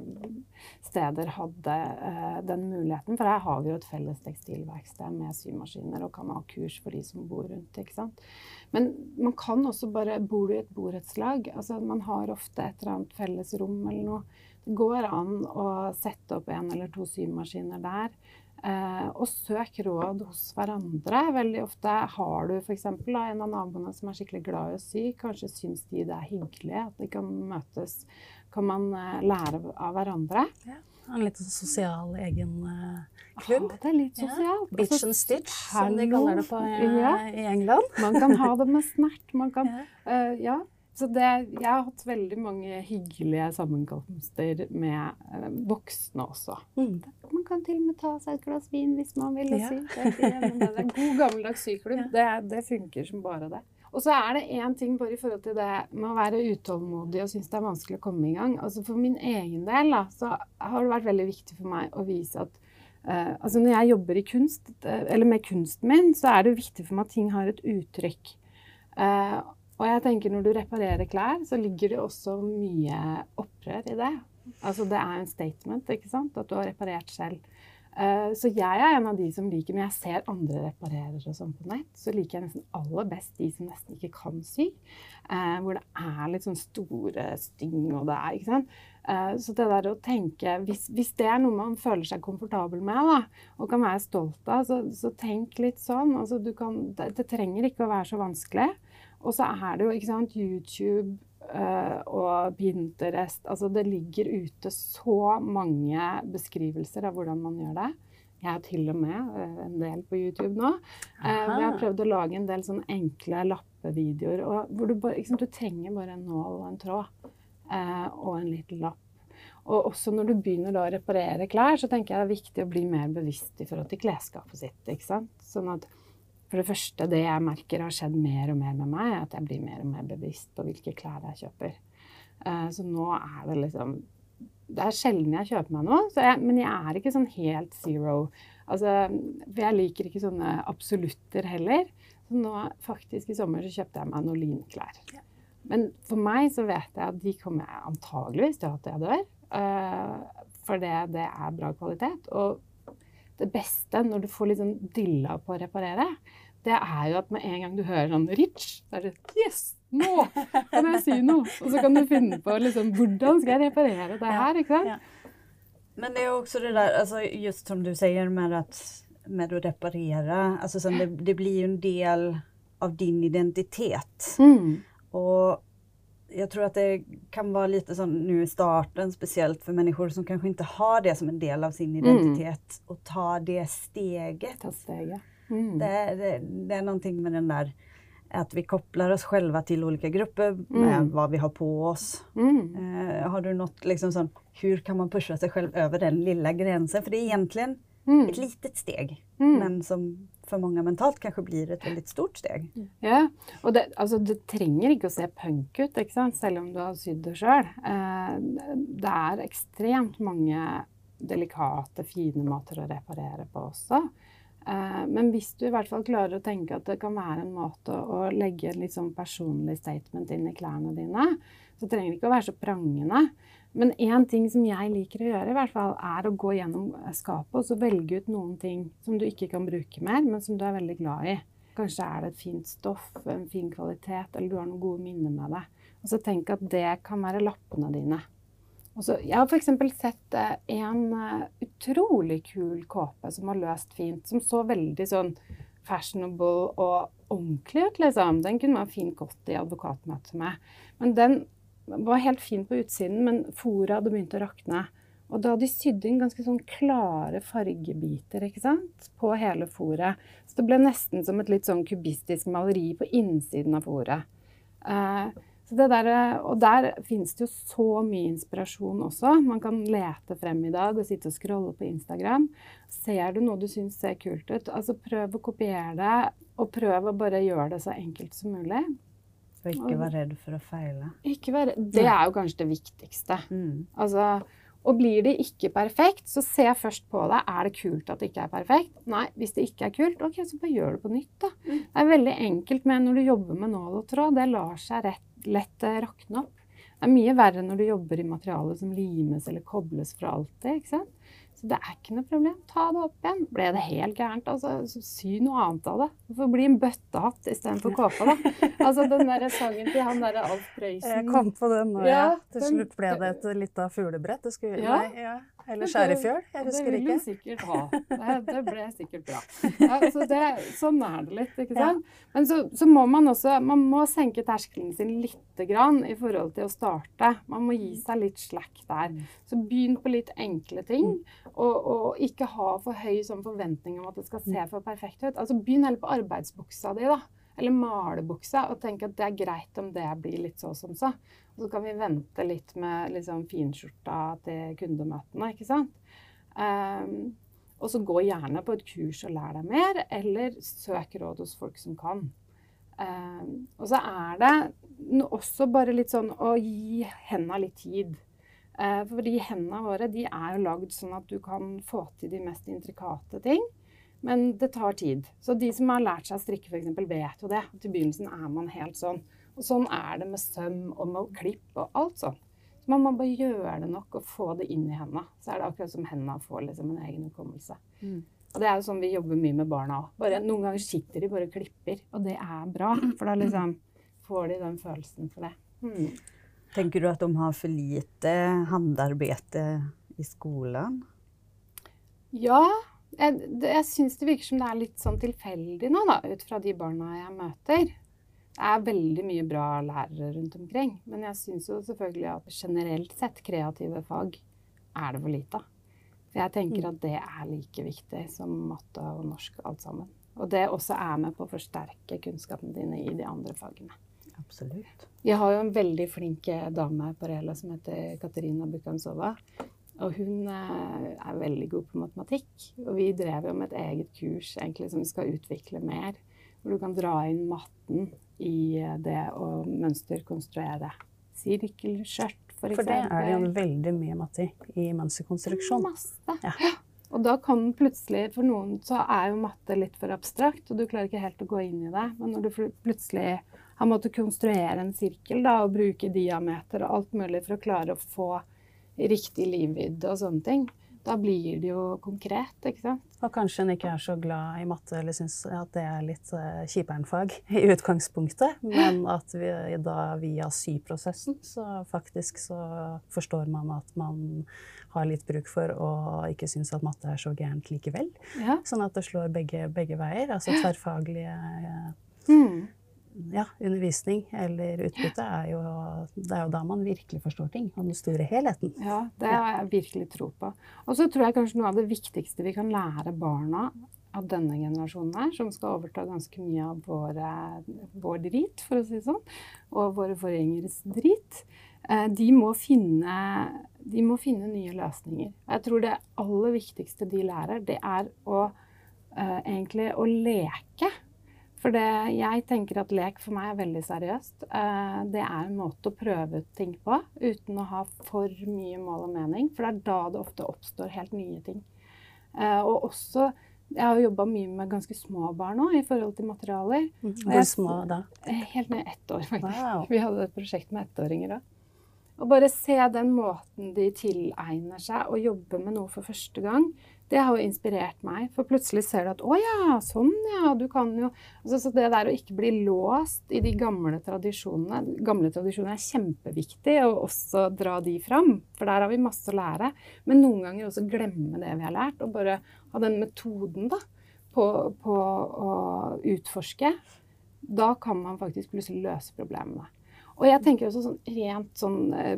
steder hadde uh, den muligheten. For her har vi jo et felles tekstilverksted med symaskiner og kan ha kurs for de som bor rundt. ikke sant? Men man kan også bare Bor du i et borettslag? altså Man har ofte et eller annet felles rom eller noe. Det går an å sette opp en eller to symaskiner der. Eh, og søk råd hos hverandre. Veldig ofte har du f.eks. en av naboene som er skikkelig glad i å sy. Kanskje syns de det er hyggelig at de kan møtes. Kan man eh, lære av hverandre? En litt sosial egen eh, klubb. Ah, det er litt Ja. Bitch Altså, and stitch, som de kaller det på, eh, Ja. i England. Man kan ha det med snert. Man kan Ja. Eh, ja. Så det, jeg har hatt veldig mange hyggelige sammenkomster med eh, voksne også. Mm. Man kan til og med ta seg et glass vin hvis man vil. Ja. Si. Det, er en god gammeldags syklubb. Det, det funker som bare det. Og så er det én ting bare i forhold til det med å være utålmodig og synes det er vanskelig å komme i gang. Altså For min egen del da, så har det vært veldig viktig for meg å vise at eh, altså Når jeg jobber i kunst, eh, eller med kunsten min, så er det viktig for meg at ting har et uttrykk. Eh, og jeg tenker når du reparerer klær, så ligger det også mye opprør i det. Altså det er en statement, ikke sant? At du har reparert selv. Eh, Så jeg er en av de som liker, når jeg ser andre reparerer og sånn på nett, så liker jeg nesten aller best de som nesten ikke kan sy. eh, Hvor det er litt sånn store sting og det er, ikke sant. Eh, Så det der å tenke hvis, hvis det er noe man føler seg komfortabel med da, og kan være stolt av, så, så tenk litt sånn. Altså, kan, det, det trenger ikke å være så vanskelig. Og så er det jo ikke sant, YouTube uh, og Pinterest. Altså det ligger ute så mange beskrivelser av hvordan man gjør det. Jeg er til og med uh, en del på YouTube nå. Uh, jeg har prøvd å lage en del sånn enkle lappevideoer. Hvor du, bare, sant, du trenger bare en nål og en tråd og en liten lapp. Og også når du begynner å reparere klær, så tenker jeg det er viktig å bli mer bevisst i forhold til klesskapet sitt. ikke sant? Sånn at for det første, det jeg merker har skjedd mer og mer med meg, er at jeg blir mer og mer bevisst på hvilke klær jeg kjøper. Eh, så nå er det liksom Det er sjelden jeg kjøper meg noe, så jeg, men jeg er ikke sånn helt zero. Altså, for jeg liker ikke sånne absolutter heller. Så nå faktisk i sommer så kjøpte jeg meg noen linklær. Men for meg så vet jeg at de kommer jeg antageligvis til til jeg dør. eh, for det, det er bra kvalitet. Og det beste når du får litt sånn dilla på å reparere, det er jo at med en gang du hører sånn Rich, så er det Yes! Nå kan jeg si noe! Og så kan du finne på liksom Hvordan skal jeg reparere det her? ikke sant? Men det er jo også det der altså, just som du sier med at, med å reparere altså, sånn, det, det blir jo en del av din identitet. Mm. Og jeg tror at det kan være litt sånn nu i starten, spesielt for mennesker som kanskje ikke har det som en del av sin identitet, och ta det steget. Ta steget. Mm. Det, det, det är någonting med den där att vi kopplar oss själva till olika grupper med Mm. vad vi har på oss. Mm. Eh, har du något liksom sån, hur kan man pusha sig själv över den lilla gränsen? För det är egentligen Mm. ett litet steg, Mm. men som för många mentalt kanske blir ett väldigt stort steg. Ja, og det, altså, det trenger ikke å se punk ut, selv om du har sydd det sjøl. Eh, det er ekstremt mange delikate, fine måter å reparere på også. Eh, men hvis du i hvert fall klarer å tenke at det kan være en måte å legge en litt sånn personlig statement inn i klærne dine, så trenger det ikke å være så prangende. Men én ting som jeg liker å gjøre, i hvert fall, er å gå gjennom skapet og så velge ut noen ting som du ikke kan bruke mer, men som du er veldig glad i. Kanskje er det et fint stoff, en fin kvalitet, eller du har noen gode minner med det. Og så tenk at det kan være lappene dine. Og så, jeg har f.eks. sett eh, en eh, utrolig kul kåpe som var løst fint, som så veldig sånn fashionable og ordentlig ut, liksom. Den kunne man fint gått i advokatmøte med. Men den var helt fin på utsiden, men fôret hadde begynt å rakne. Og da de sydd inn ganske sånn klare fargebiter ikke sant? på hele fôret. Så det ble nesten som et litt sånn kubistisk maleri på innsiden av fôret. Eh, der, og der finnes det jo så mye inspirasjon også. Man kan lete frem i dag og sitte og scrolle på Instagram. Ser du noe du syns ser kult ut, altså prøv å kopiere det, og prøv å bare gjøre det så enkelt som mulig. Og ikke være redd for å feile. Ikke være, det er jo kanskje det viktigste. Mm. Altså, og blir det ikke perfekt, så se først på det. Er det kult at det ikke er perfekt? Nei, hvis det ikke er kult, ok, så bare gjør det på nytt, da. Det er veldig enkelt med når du jobber med nål og tråd. Det lar seg rett, lett eh, rakne opp. Det er mye verre når du jobber i materiale som limes eller kobles for alltid, ikke sant. Så det er ikke noe problem. Ta det opp igjen. Ble det helt gærent, altså, sy noe annet av det. Hvorfor bli en bøttehatt istedenfor kåpe, da. Altså den derre sangen til han derre Alf Prøysen. Jeg kom på den nå, Ja, ja. Til slutt ble det et lite fuglebrett. Det skulle, Ja. Nei, ja. Eller skjærefjøl. Jeg husker ikke. Det vil hun sikkert ha. Det, ble sikkert bra. Ja, så det, sånn er det litt, ikke Ja. sant. Men så, så må man også man må senke terskelen sin lite grann i forhold til å starte. Man må gi seg litt slack der. Så begynn på litt enkle ting, og, og ikke ha for høy sånn forventning om at det skal se for perfekt ut. Altså Begynn heller på arbeidsbuksa di, da. Eller malebuksa, og tenk at det er greit om det blir litt så som så. Og så kan vi vente litt med liksom finskjorta til kundemøtene, ikke sant. Um, og så gå gjerne på et kurs og lær deg mer, eller søk råd hos folk som kan. Um, og så er det også bare litt sånn å gi henda litt tid. Eh, fordi hendene våre de er jo lagd sånn at du kan få til de mest intrikate ting. Men det tar tid. Så de som har lært seg å strikke f.eks. vet jo det. Til begynnelsen er man helt sånn. Og sånn er det med søm og med klipp og alt sånn. Så man må bare gjøre det nok og få det inn i hendene. Så er det akkurat som hendene får liksom en egen hukommelse. Mm. Og det er jo sånn vi jobber mye med barna òg. Noen ganger sitter de bare og klipper, og det er bra. For da liksom får de den følelsen for det. Mm. Tänker du at de har for lite håndarbeid i skolen? Ja, jeg, jeg syns det virker som det er litt sånn tilfeldig nå, da, ut fra de barna jeg møter. Det er veldig mye bra lærere rundt omkring, men jeg syns jo selvfølgelig at generelt sett kreative fag er det for lite av. For jeg tenker at det er like viktig som matte og norsk alt sammen. Og det også er med på å forsterke kunnskapene dine i de andre fagene. Absolutt. Jeg har jo en veldig flink eh, dame på Rela som heter Katerina Bukansova. Og hun eh, er veldig god på matematikk. Og vi drev jo med et eget kurs egentlig som vi skal utvikle mer. Hvor du kan dra inn matten i eh, det å mønsterkonstruere. Sirkelskjørt, for For det er det jo veldig mye matte i, mønsterkonstruksjon. Masse. Ja. Og da kan plutselig, for noen så er jo matte litt for abstrakt, og du klarer ikke helt å gå inn i det. Men når du plutselig har måttet konstruere en sirkel da, og bruke diameter og alt mulig for å klare å få riktig livvidde og sånne ting, da blir det jo konkret, ikke sant? Og kanskje en ikke er så glad i matte eller syns at det er litt uh, kjipernfag i utgangspunktet, men at vi da via syprosessen så faktisk så forstår man at man har litt bruk for å ikke synes at matte er så gærent likevel. Ja. Sånn at det slår begge, begge veier. Altså tverrfaglige uh, Mm. Ja, undervisning eller utbytte er jo, det er jo da man virkelig forstår ting, og den store helheten. Ja, det har jeg virkelig tro på. Og så tror jeg kanskje noe av det viktigste vi kan lære barna av denne generasjonen her, som skal overta ganske mye av våre, vår drit, for å si det sånn, og våre forgjengeres drit, eh, de må, finne, de må finne nye løsninger. Jeg tror det aller viktigste de lærer, det er å eh, egentlig å leke. For det, jeg tenker at lek for meg er veldig seriøst. Eh, det er en måte å prøve ut ting på uten å ha for mye mål og mening. For det er da det ofte oppstår helt nye ting. Eh, og også Jeg har jobba mye med ganske små barn òg i forhold til materialer. Hvor små da? Eh, Helt ned ett år, faktisk. Wow. Vi hadde et prosjekt med ettåringer òg. Å bare se den måten de tilegner seg å jobbe med noe for første gang, det har jo inspirert meg. For plutselig ser du at å ja, sånn ja, du kan jo altså, Så det der å ikke bli låst i de gamle tradisjonene Gamle tradisjoner er kjempeviktig å også dra de fram, for der har vi masse å lære. Men noen ganger også glemme det vi har lært, og bare ha den metoden da, på, på å utforske. Da kan man faktisk plutselig løse problemene. Og jeg tenker også sånn rent sånn eh,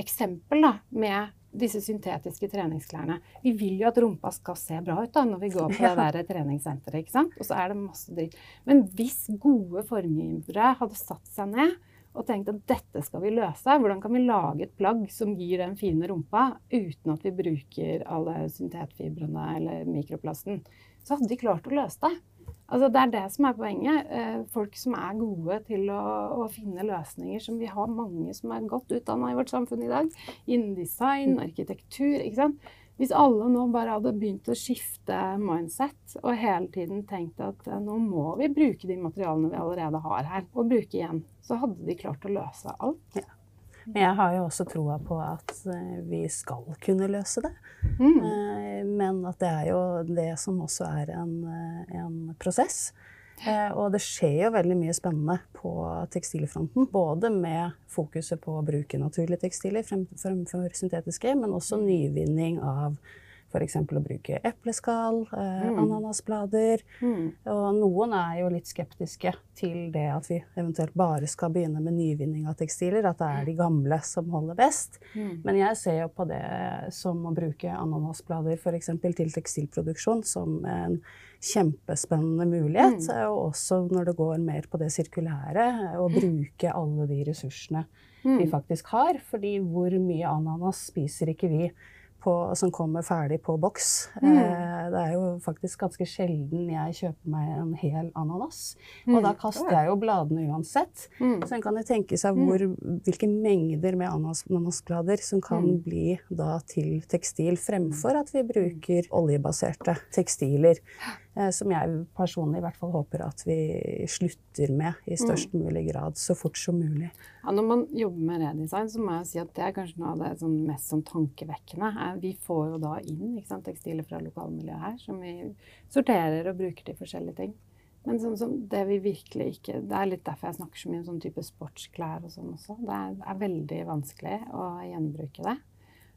eksempel da, med disse syntetiske treningsklærne. Vi vil jo at rumpa skal se bra ut da, når vi går på det der treningssenteret. ikke sant? Og så er det masse dritt. Men hvis gode formgivere hadde satt seg ned og tenkt at dette skal vi løse, hvordan kan vi lage et plagg som gir den fine rumpa uten at vi bruker alle syntetfibrene eller mikroplasten, så hadde de klart å løse det. Altså, det er det som er poenget. Eh, folk som er gode til å, å finne løsninger, som vi har mange som er godt utdanna i vårt samfunn i dag, innen design, arkitektur. ikke sant? Hvis alle nå bare hadde begynt å skifte mindset og hele tiden tenkt at eh, nå må vi bruke de materialene vi allerede har her, og bruke igjen, så hadde de klart å løse alt. Men jeg har jo også troa på at eh, vi skal kunne løse det. Mm. Eh, Men at det er jo det som også er en, eh, en prosess. Og det skjer jo veldig mye spennende på tekstilfronten. Både med fokuset på å bruke naturlige tekstiler frem- fremfor syntetiske, men også nyvinning av f.eks. å bruke epleskall, eh, Mm. ananasblader. Mm. Og noen er jo litt skeptiske til det at vi eventuelt bare skal begynne med nyvinning av tekstiler. At det er de gamle som holder best. Mm. Men jeg ser jo på det som å bruke ananasblader f.eks. til tekstilproduksjon som en kjempespennende mulighet. Mm. Og også når det går mer på det sirkulære, å bruke alle de ressursene Mm. vi faktisk har. Fordi hvor mye ananas spiser ikke vi på, som kommer ferdig på boks? Mm. Eh, det er jo faktisk ganske sjelden jeg kjøper meg en hel ananas. Og da kaster jeg jo bladene uansett. Mm. Så en kan jo tenke seg hvor, hvilke mengder med ananas- ananasblader som kan Mm. bli da til tekstil, fremfor at vi bruker oljebaserte tekstiler. Eh, som jeg personlig i hvert fall håper at vi slutter med i størst mulig grad så fort som mulig. Ja, når man jobber med redesign, så må jeg si at det er kanskje noe av det sånn mest sånn tankevekkende. Vi får jo da inn sant, tekstiler fra lokalmiljøet her, som vi sorterer og bruker til forskjellige ting. Men sånn som det vi virkelig ikke Det er litt derfor jeg snakker så mye om sånn type sportsklær og sånn også. Det er, er veldig vanskelig å gjenbruke det.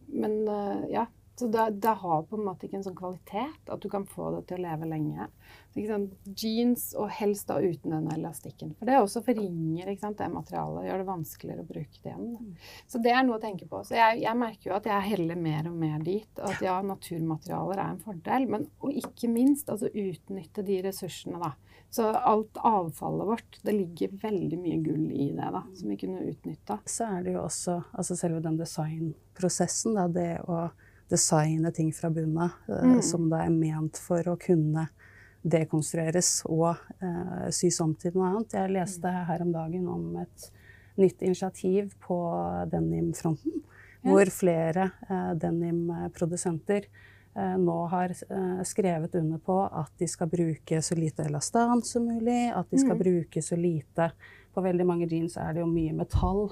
Men eh, ja, Så det, det har på en måte ikke en sånn kvalitet at du kan få det til å leve lenge. Så, ikke sant? Jeans, og helst da uten den elastikken. For det er også forringer det materialet, gjør det vanskeligere å bruke det igjen. Så det er noe å tenke på. Så jeg, jeg merker jo at jeg heller mer og mer dit. Og At ja, naturmaterialer er en fordel, men og ikke minst altså utnytte de ressursene, da. Så alt avfallet vårt, det ligger veldig mye gull i det, da, som vi kunne utnytta. Så er det jo også altså selve den designprosessen, da, det å designe ting fra bunnen av, eh, Mm. som det er ment for å kunne dekonstrueres og uh, sys om til noe annet. Jeg leste her om dagen om et nytt initiativ på denimfronten, Ja. hvor flere uh, denimprodusenter nå har skrevet under på at de skal bruke så lite elastan som mulig, at de skal Mm. bruke så lite På veldig mange jeans er det jo mye metall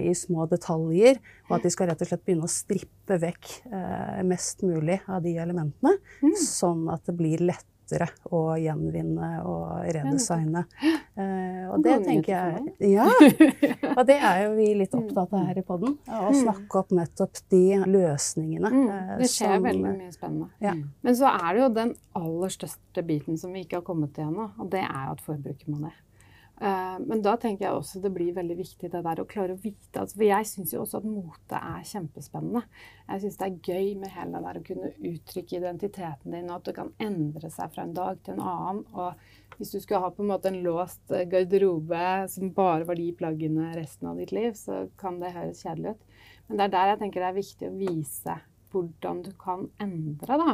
i små detaljer, og at de skal rett og slett begynne å strippe vekk eh, mest mulig av de elementene, Mm. sånn at det blir lettere å gjenvinne og redesigne. Eh, og det tenker jeg Ja! Og det er jo vi litt opptatt av her i podden. Å Mm. snakke opp nettopp de løsningene. Mm, eh, det skjer som- veldig mye spennende. Ja. Men så er det jo den aller største biten som vi ikke har kommet til ennå, og det er jo at forbruket må ned. Eh, Men da tenker jeg også det blir veldig viktig det der å klare å vite altså, For jeg syns jo også at mote er kjempespennende. Jeg syns det er gøy med hele det der å kunne uttrykke identiteten din, og at det kan endre seg fra en dag til en annen. Og hvis du skulle ha på en måte en låst garderobe som bare var de plaggene resten av ditt liv, så kan det høres kjedelig ut. Men det er der jeg tenker det er viktig å vise hvordan du kan endre da,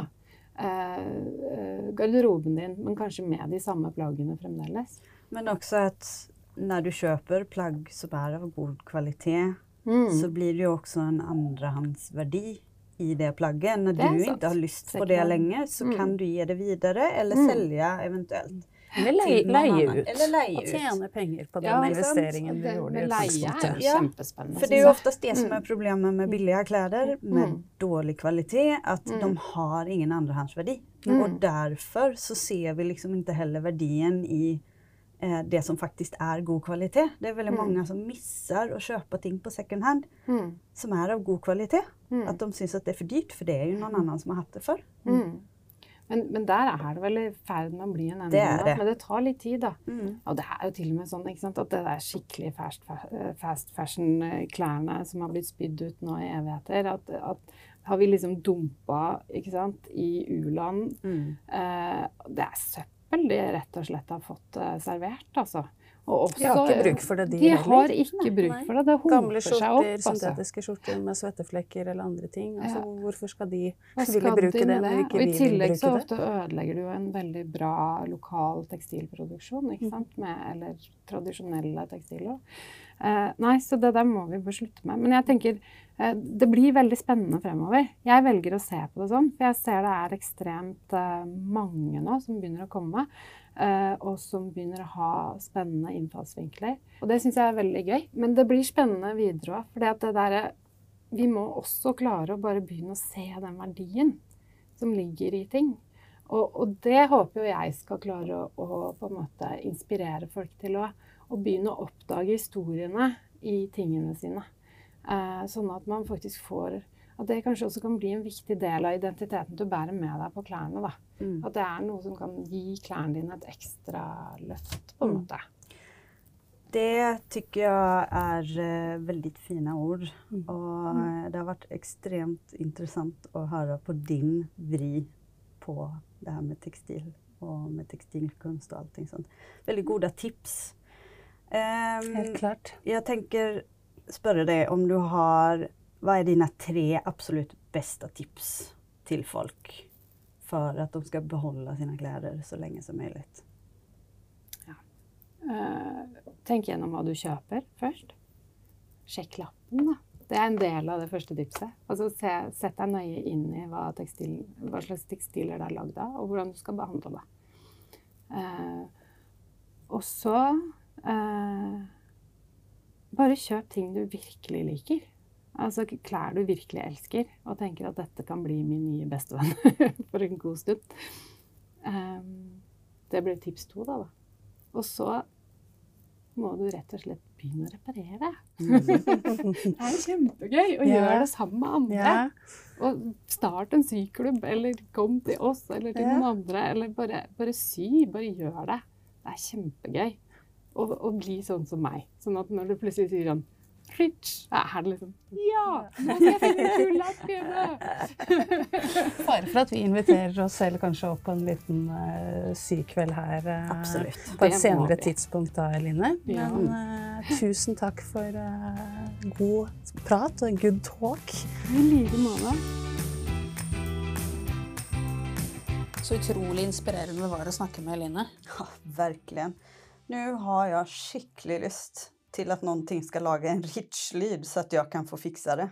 eh, eh, garderoben din, men kanskje med de samme plaggene fremdeles. Men også at når du kjøper plagg som er av god kvalitet Mm. så blir det jo også en andrehåndsverdi i det plagget. Når Det du sant. ikke har lyst på det lenger, så Mm. kan du gi det videre eller Mm. selge eventuelt. Eller leie, ut. Eller leie Og tjene penger på den Ja, investeringen du det gjorde i leie er kjempespennende. For det er jo oftest oftast det som er problemet med billige klær med Mm. dålig kvalitet, at Mm. de har ingen andrehåndsverdi. Mm. Og derfor så ser vi liksom ikke heller verdien i det som faktiskt är god kvalitet. Det är väldigt Mm. många som missar att köpa ting på second hand Mm. som är av god kvalitet. Mm. Att de syns att det är för dyrt för det är ju någon annan som har haft det för. Mm. Men, men der er det vel i ferd med å bli en endring. er. Men det tar litt tid, da. Mm. Og det er jo til og med sånn sant, at det der skikkelig fast, fast fashion-klærne som har blitt spydd ut nå i evigheter, at, at har vi liksom dumpa sant, i u-land. Mm. Eh, det er søppel de rett og slett har fått eh, servert, altså. Og De har ikke bruk for det, de De har ikke bruk nei. for det. Det Gamle skjorter, seg opp. Altså. syntetiske skjorter med svetteflekker eller andre ting. Altså, Ja. Hvorfor skal de skal ville bruke de det når det? ikke Og i tillegg så ofte ødelegger du jo en veldig bra lokal tekstilproduksjon, Mm. ikke sant? Med, eller tradisjonelle tekstiler. Eh, nei, så det der må vi bare slutte med. Men jeg tenker det blir veldig spennende fremover. Jeg velger å se på det sånn, for jeg ser det er ekstremt eh, mange nå som begynner å komme. eh, og som begynner å ha spennende innfallsvinkler. Og det syns jeg er veldig gøy. Men det blir spennende videre òg. For det derre vi må også klare å bare begynne å se den verdien som ligger i ting. Og, og det håper jo jeg skal klare å, å på en måte inspirere folk til å, å begynne å oppdage historiene i tingene sine. Eh, sånn at man faktisk får At det kanskje også kan bli en viktig del av identiteten du bærer med deg på klærne. da. Mm. At det er noe som kan gi klærne dine et ekstra løft, på en Mm. måte. Det tycker jeg er veldig fine ord. Mm. Och eh, det har vært ekstremt interessant å høre på din vri på det her med tekstil og med tekstilkunst og allting sånt. Veldig gode tips. Um, Helt klart. Jeg tänker spørre deg om du har Hva er dine tre absolutt beste tips til folk for at de skal beholde sine klær så lenge som mulig? Ja. Uh, tenk gjennom hva du kjøper først. Sjekk lappen, da. Det er en del av det første tipset. Altså se, Sett deg nøye inn i hva, tekstil, hva slags tekstiler det er lagd av, og hvordan du skal behandle det. Eh, og så eh, Bare kjøp ting du virkelig liker. Altså klær du virkelig elsker, og tenker at dette kan bli min nye bestevenn for en god stund. Um, det blir tips to, da. da. Og så må du rett og slett begynne å reparere. det er kjempegøy å Ja. gjøre det sammen med andre. Yeah. Og start en syklubb, eller kom til oss, eller til yeah. noen andre. Eller bare, bare sy. Bare gjør det. Det er kjempegøy. Og, og bli sånn som meg. Sånn at når du plutselig sier sånn Rich, ja, er det liksom Ja! Nå skal jeg finne kul lapp hjemme! Bare for at vi inviterer oss selv kanskje opp på en liten uh, sykveld her uh, Absolutt. på et senere tidspunkt da, Eline. Ja. Men uh, tusen takk for uh, god prat og good talk. I like måte. Så utrolig inspirerende det var å snakke med Eline. Ja, verkligen. Nu har jeg skikkelig lyst til at noen ting skal lage en rich-lyd så at jeg kan få fikse det.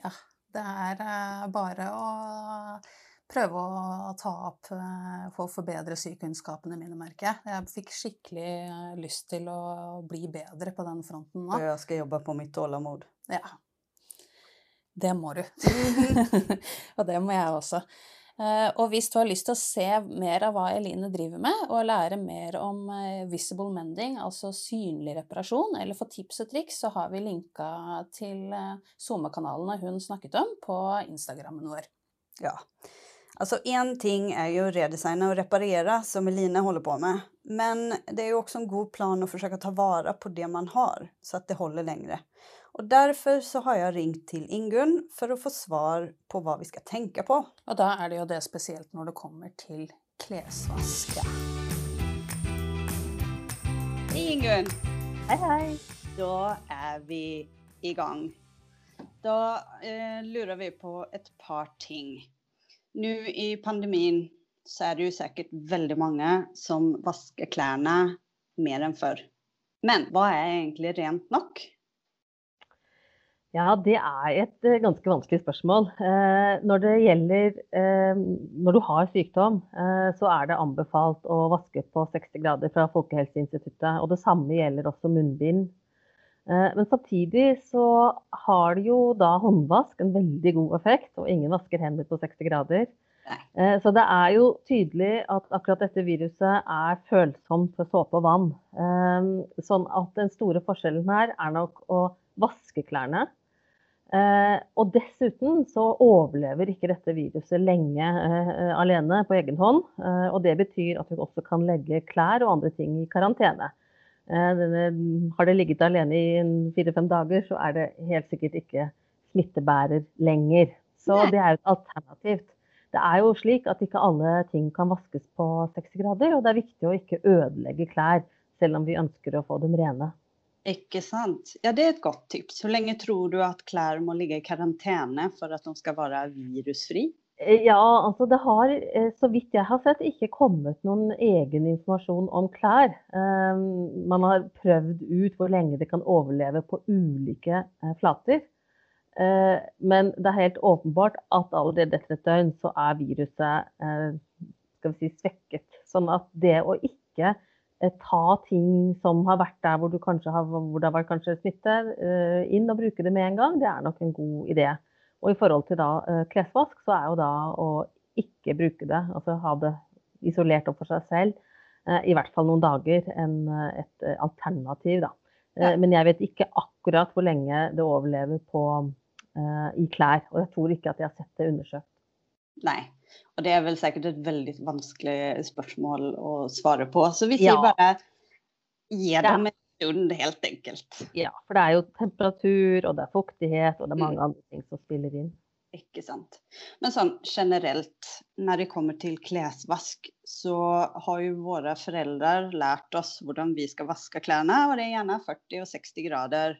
Ja, det er eh, bare å prøve å ta opp eh, for å forbedre sykunnskapene mine, merker jeg. Jeg fikk skikkelig eh, lyst til å bli bedre på den fronten nå. Jeg skal jobbe på mitt tålamod. Ja. Det må du. og det må jeg også. Eh, Og hvis du har lyst til å se mer av hva Eline driver med, og lære mer om eh, visible mending, altså synlig reparasjon, eller få tips og triks, så har vi linka til eh, SoMe-kanalene hun snakket om, på Instagrammen vår. Ja. Altså en ting er jo å redesigne og reparere, som Eline holder på med. Men det er jo også en god plan å forsøke å ta vare på det man har så at det holder längre. Och Derfor så har jeg ringt til Ingun for å få svar på hva vi skal tenke på. Og da er det jo det spesielt når det kommer til klesvask. Hei, Ingunn. Ingun! Hei, hei. Da er vi i gang. Da eh, lurer vi på et par ting. Nå i pandemien så er det jo sikkert veldig mange som vasker klærne mer enn før. Men hva er egentlig rent nok? Ja, det er et eh, ganske vanskelig spørsmål. Eh, når det gjelder eh, Når du har sykdom, så er det anbefalt å vaske på 60 grader fra Folkehelseinstituttet. Og det samme gjelder også munnbind. Men samtidig så har det jo da håndvask en veldig god effekt, og ingen vasker hender på 60 grader. Så det er jo tydelig at akkurat dette viruset er følsomt for såpe og vann. Sånn at den store forskjellen her er nok å vaske klærne. Eh, og dessuten så overlever ikke dette viruset lenge eh, alene på egen hånd. Eh, og det betyr at vi også kan legge klær og andre ting i karantene. Eh, har det ligget alene i fire-fem dager, så er det helt sikkert ikke smittebærer lenger. Så det er et alternativ. Det er jo slik at ikke alle ting kan vaskes på 60 grader, og det er viktig å ikke ødelegge klær, selv om vi ønsker å få dem rene. Ikke sant? Ja, det er et godt tips. Hvor lenge tror du at klær må ligge i karantene for at de skal være virusfri? Eh, Ja, altså det har, eh, så vidt jeg har sett, ikke kommet noen egen informasjon om klær. Eh, Man har prøvd ut hvor lenge det kan overleve på ulike flater. Men det er helt åpenbart at allerede etter et døgn så er viruset skal vi si, svekket. Sånn at det å ikke ta ting som har vært der hvor, du har, hvor det har vært kanskje smitte, eh, inn og bruke det med en gang, det er nok en god idé. Og i forhold til da eh, klesvask, så er jo da å ikke bruke det, altså ha det isolert opp for seg selv, eh, i hvert fall noen dager, en, eh, et eh, alternativ da. Eh, Ja. Men jeg vet ikke akkurat hvor lenge det overlever på, eh, i klær, og jeg tror ikke at jeg har sett det undersøkt. Nei. Og det er vel sikkert et veldig vanskelig spørsmål å svare på. Så vi Ja. bare gi dem en stund, helt enkelt. Ja, for det er jo temperatur, og det er fuktighet, og det er mange Mm. andre ting som spiller inn. Ikke sant. Men sånn generelt, når det kommer til klesvask, så har jo våre foreldre lært oss hvordan vi skal vaske klærne, og det er gjerne 40 og 60 grader.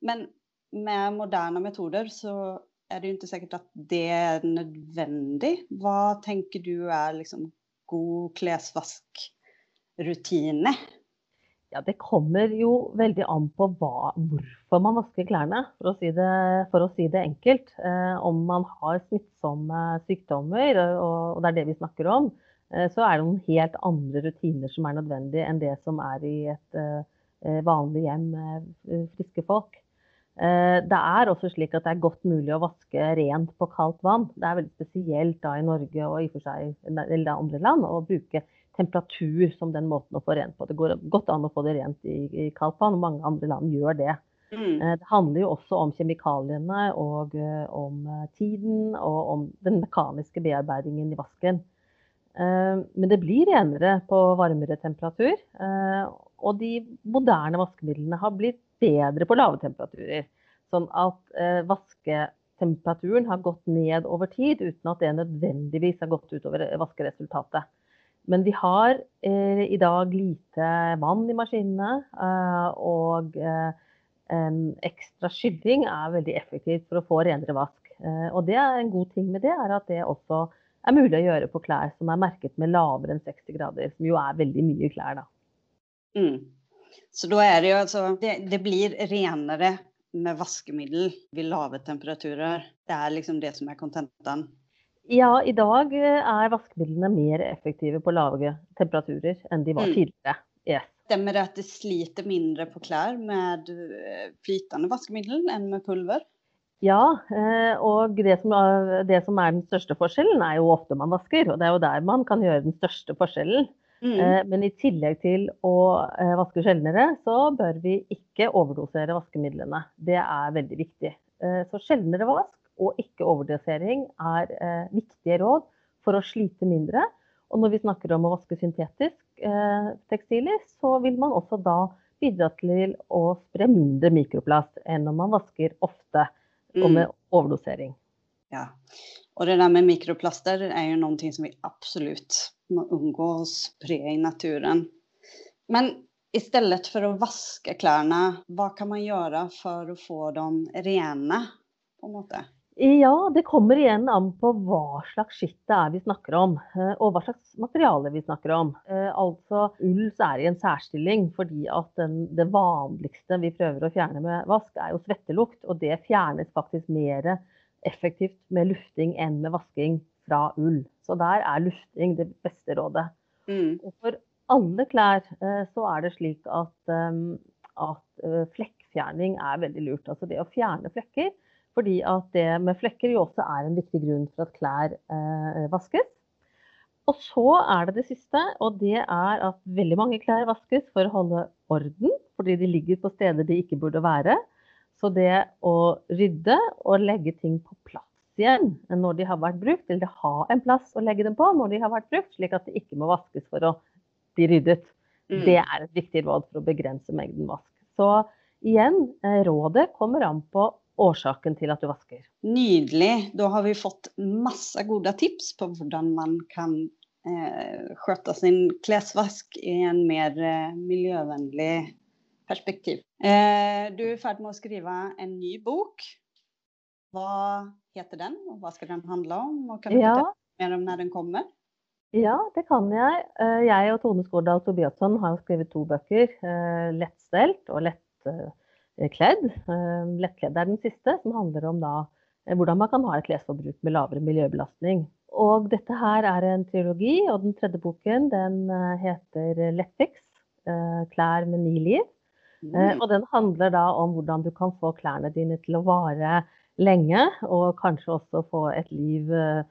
Men med moderne metoder så er det jo ikke sikkert at det er nødvendig. Hva tenker du er liksom god klesvaskrutine? Ja, det kommer jo veldig an på hva, hvorfor man vasker klærne, for å si det, å si det enkelt. Eh, om man har smittsomme sykdommer, og, og det er det vi snakker om, eh, så er det noen helt andre rutiner som er nødvendige enn det som er i et eh, vanlig hjem med eh, friske folk. Eh, det er også slik at det er godt mulig å vaske rent på kaldt vann. Det er veldig spesielt da i Norge og i for seg eller andre land å bruke temperatur som den måten å få rent på. Det går godt an å få det rent i, i kaldt vann, og mange andre land gjør det. Mm. Eh, Det handler jo også om kjemikaliene og eh, om tiden og om den mekaniske bearbeidingen i vasken. Men det blir renere på varmere temperatur. Og de moderne vaskemidlene har blitt bedre på lave temperaturer. Sånn at eh, vasketemperaturen har gått ned over tid uten at det nødvendigvis har gått utover vaskeresultatet. Men vi har eh, i dag lite vann i maskinene, eh, og eh, ekstra skylling er veldig effektivt for å få renere vask. Eh, og det er en god ting med det, er at det også er mulig å gjøre på klær som er merket med lavere enn 60 grader, som jo er veldig mye klær, da. Mm. Så da er det jo altså det, det blir renere med vaskemiddel ved lave temperaturer. Det er liksom det som er kontentaen. Ja, i dag eh, er vaskemidlene mer effektive på lave temperaturer enn de var Mm. tidligere. Yes. Stemmer det at det sliter mindre på klær med eh, flytende vaskemiddel enn med pulver? Ja, eh, og det som, er, det som er den største forskjellen, er jo ofte man vasker. Og det er jo der man kan gjøre den største forskjellen. Mm. Eh, Men i tillegg til å eh, vaske sjeldnere, så bør vi ikke overdosere vaskemidlene. Det er veldig viktig. Eh, Så sjeldnere vask og ikke overdosering er viktige råd for å slite mindre. Og når vi snakker om å vaske syntetisk tekstiler, så vil man også da bidra til å spre mindre mikroplast enn når man vasker ofte og Mm. med overdosering. Ja. Og det der med mikroplaster er jo noe som vi absolutt må unngå å spre i naturen. Men i stedet for å vaske klærne, hva kan man gjøre for å få dem rene? på en måte? Ja, det kommer igjen an på hva slags skitt det er vi snakker om, eh, og hva slags materiale vi snakker om. Eh, Altså, ull er i en særstilling fordi at den, det vanligste vi prøver å fjerne med vask, er jo svettelukt, og det fjernes faktisk mer effektivt med lufting enn med vasking fra ull. Så der er lufting det beste rådet. Mm. Og for alle klær eh, så er det slik at, eh, at eh, flekkfjerning er veldig lurt. Altså det å fjerne flekker. Fordi at det med flekker jo også er en viktig grunn for at klær eh, vaskes. Og så er det det siste, og det er at veldig mange klær vaskes for å holde orden. Fordi de ligger på steder de ikke burde være. Så det å rydde og legge ting på plass igjen når de har vært brukt, eller ha en plass å legge dem på når de har vært brukt, slik at de ikke må vaskes for å bli ryddet. Mm. Det er et viktig råd for å begrense mengden vask. Så igjen, eh, rådet kommer an på årsaken til at du vasker. Nydelig. Da har vi fått masse gode tips på hvordan man kan eh, skjøtte sin klesvask i en mer eh, miljøvennlig perspektiv. Eh, du er i ferd med å skrive en ny bok. Hva heter den, og hva skal den handle om? Og kan du Ja. fortelle mer om når den kommer? Ja, det kan jeg. Eh, Jeg og Tone Skårdal Tobiasson har skrevet to bøker. eh, 'Lettstelt' og 'Lettkledd'. Eh, 'Lettkledd' er den siste, som handler om da hvordan man kan ha et klesforbruk med lavere miljøbelastning. Og dette her er en trilogi, og den tredje boken den heter 'Lettfix'. Klær med ni liv. Mm. Og den handler da om hvordan du kan få klærne dine til å vare lenge, og kanskje også få et liv eh,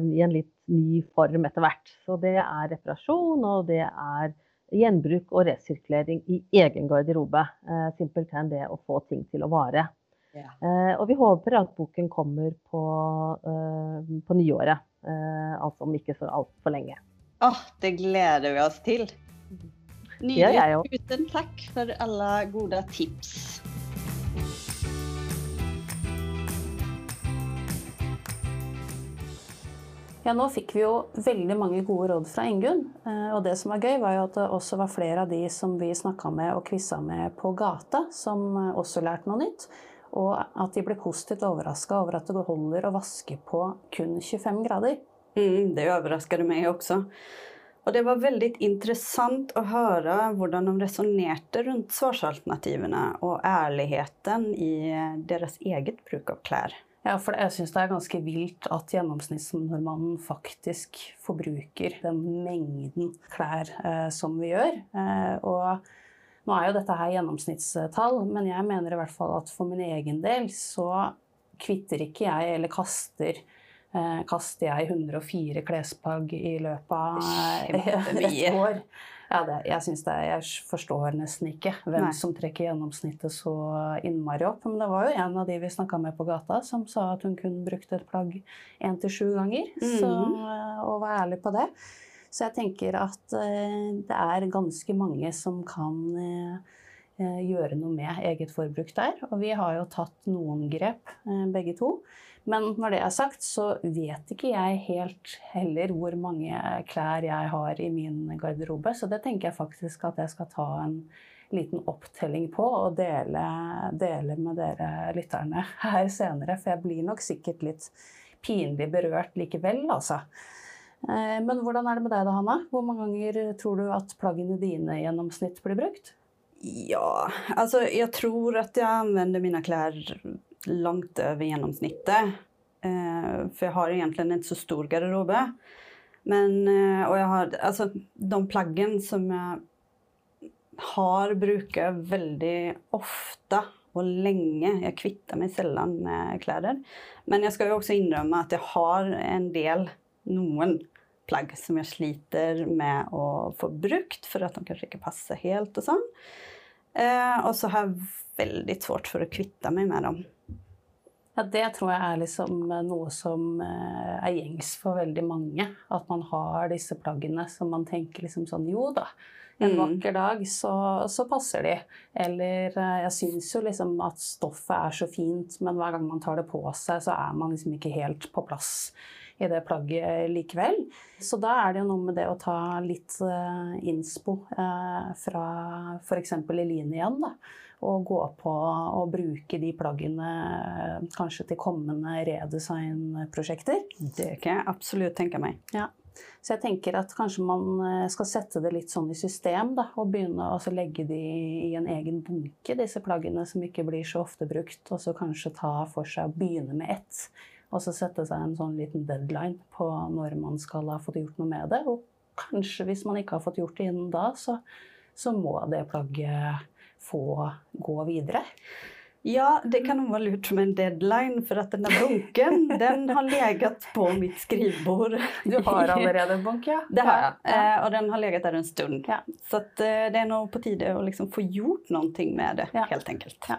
i en litt ny form etter hvert. Så det er reparasjon, og det er gjenbruk og resirkulering i egen garderobe. Eh, Simpelthen det å få ting til å vare. Ja. Eh, og vi håper at boken kommer på, på nyåret, altså om ikke så altfor lenge. Åh, det gleder vi oss til. Nydelig. Tusen takk for alle gode tips. Ja, nå fikk vi jo veldig mange gode råd fra Ingunn. eh, Og det som var gøy, var jo at det også var flere av de som vi snakka med og quiza med på gata, som eh, også lærte noe nytt. Og at de ble positivt overraska over at det holder å vaske på kun 25 grader. Mm, det overrasket meg også. Og det var veldig interessant å høre hvordan de resonnerte rundt svarsalternativene og ærligheten i eh, deres eget bruk av klær. Ja, for jeg syns det er ganske vilt at gjennomsnittsnordmannen faktisk forbruker den mengden klær eh, som vi gjør. Eh, og nå er jo dette her gjennomsnittstall, men jeg mener i hvert fall at for min egen del så kvitter ikke jeg eller kaster eh, kaster jeg 104 klesplagg i løpet av et år. Ja, det, jeg, det, jeg forstår nesten ikke hvem Nei. som trekker gjennomsnittet så innmari opp. Men det var jo en av de vi snakka med på gata, som sa at hun kun brukte et plagg én til sju ganger. Så, Mhm. og var ærlig på det. Så jeg tenker at eh, det er ganske mange som kan eh, eh, gjøre noe med eget forbruk der. Og vi har jo tatt noen grep, begge to. Men når det er sagt, så vet ikke jeg helt heller hvor mange klær jeg har i min garderobe. Så det tenker jeg faktisk at jeg skal ta en liten opptelling på og dele, dele med dere lytterne her senere. For jeg blir nok sikkert litt pinlig berørt likevel, altså. Eh, Men hvordan er det med deg da, Hanna? Hvor mange ganger tror du at plaggene dine i gjennomsnitt blir brukt? Ja, altså jeg tror at jeg anvender mine kläder långt over genomsnittet. Eh, jeg jag har egentlig ikke så stor garderobe. Men, eh, och jag har, Altså, de plaggen som jeg har bruker veldig ofte og lenge. Jeg kvitter kvittar sjelden med klær. Men jeg skal jo også innrømme at jeg har en del, noen plagg som jeg sliter med å få brukt for at de kanskje ikke passer helt og sånn. Eh, og så har jeg veldig svårt for å kvitte meg med dem. Ja, Det tror jeg er liksom noe som eh, er gjengs for veldig mange. At man har disse plaggene som man tenker liksom sånn Jo da, en Mm. vakker dag så, så passer de. Eller eh, jeg syns jo liksom at stoffet er så fint, men hver gang man tar det på seg, så er man liksom ikke helt på plass i det plagget likevel. Så da er det jo noe med det å ta litt eh, innspo eh, fra f.eks. Eline igjen. da og gå på og bruke de plaggene kanskje til kommende redesign-prosjekter. Det kan jeg absolutt tenke meg. Ja. Så jeg tenker at kanskje man eh, skal sette det litt sånn i system, da, og begynne å legge de i en egen bunke, disse plaggene som ikke blir så ofte brukt, og så kanskje ta for seg å begynne med ett. Og så sette seg en sånn liten deadline på når man skal ha fått gjort noe med det. Og kanskje hvis man ikke har fått gjort det innen da, så, så må det plagget få gå videre. Ja, det kan være lurt som en deadline, for at denne bunken den har legat på mitt skrivbord. Du har allerede en bunk, ja? Det har jeg, Ja. eh, og den har legat der en stund. Ja. Så at, eh, det er nå på tide å liksom få gjort noe med det, helt enkelt. Ja.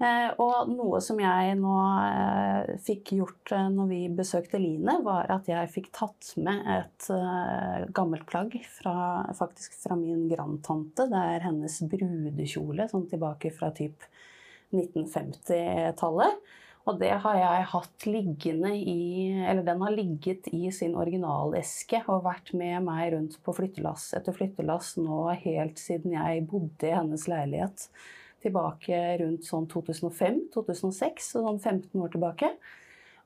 Eh, og noe som jeg nå eh, fikk gjort eh, når vi besøkte Line, var at jeg fikk tatt med et gammelt plagg fra, faktisk fra min grandtante. Det er hennes brudekjole, sånn tilbake fra typ 1950-tallet. Og det har jeg hatt liggende i Eller den har ligget i sin originaleske og vært med meg rundt på flyttelass etter flyttelass nå helt siden jeg bodde i hennes leilighet tilbake rundt sånn 2005-2006, så sånn 15 år tilbake.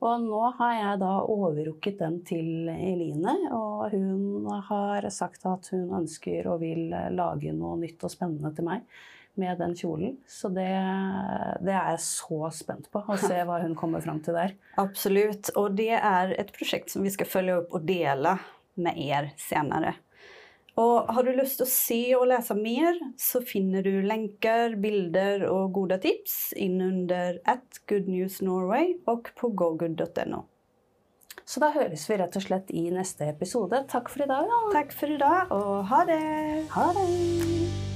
Og nå har jeg da overrukket den til Eline, og hun har sagt at hun ønsker og vil lage noe nytt og spennende til meg med den kjolen. Så det, det er jeg så spent på, å se hva hun kommer fram til der. Absolutt. Og det er et prosjekt som vi skal følge opp og dele med er senere. Og har du lyst til å se og lese mer, så finner du lenker, bilder og gode tips inn under at Good News Norway og på gogood.no. Så da høres vi rett og slett i neste episode. Takk for i dag. Da. Takk for i dag, og ha det! Ha det!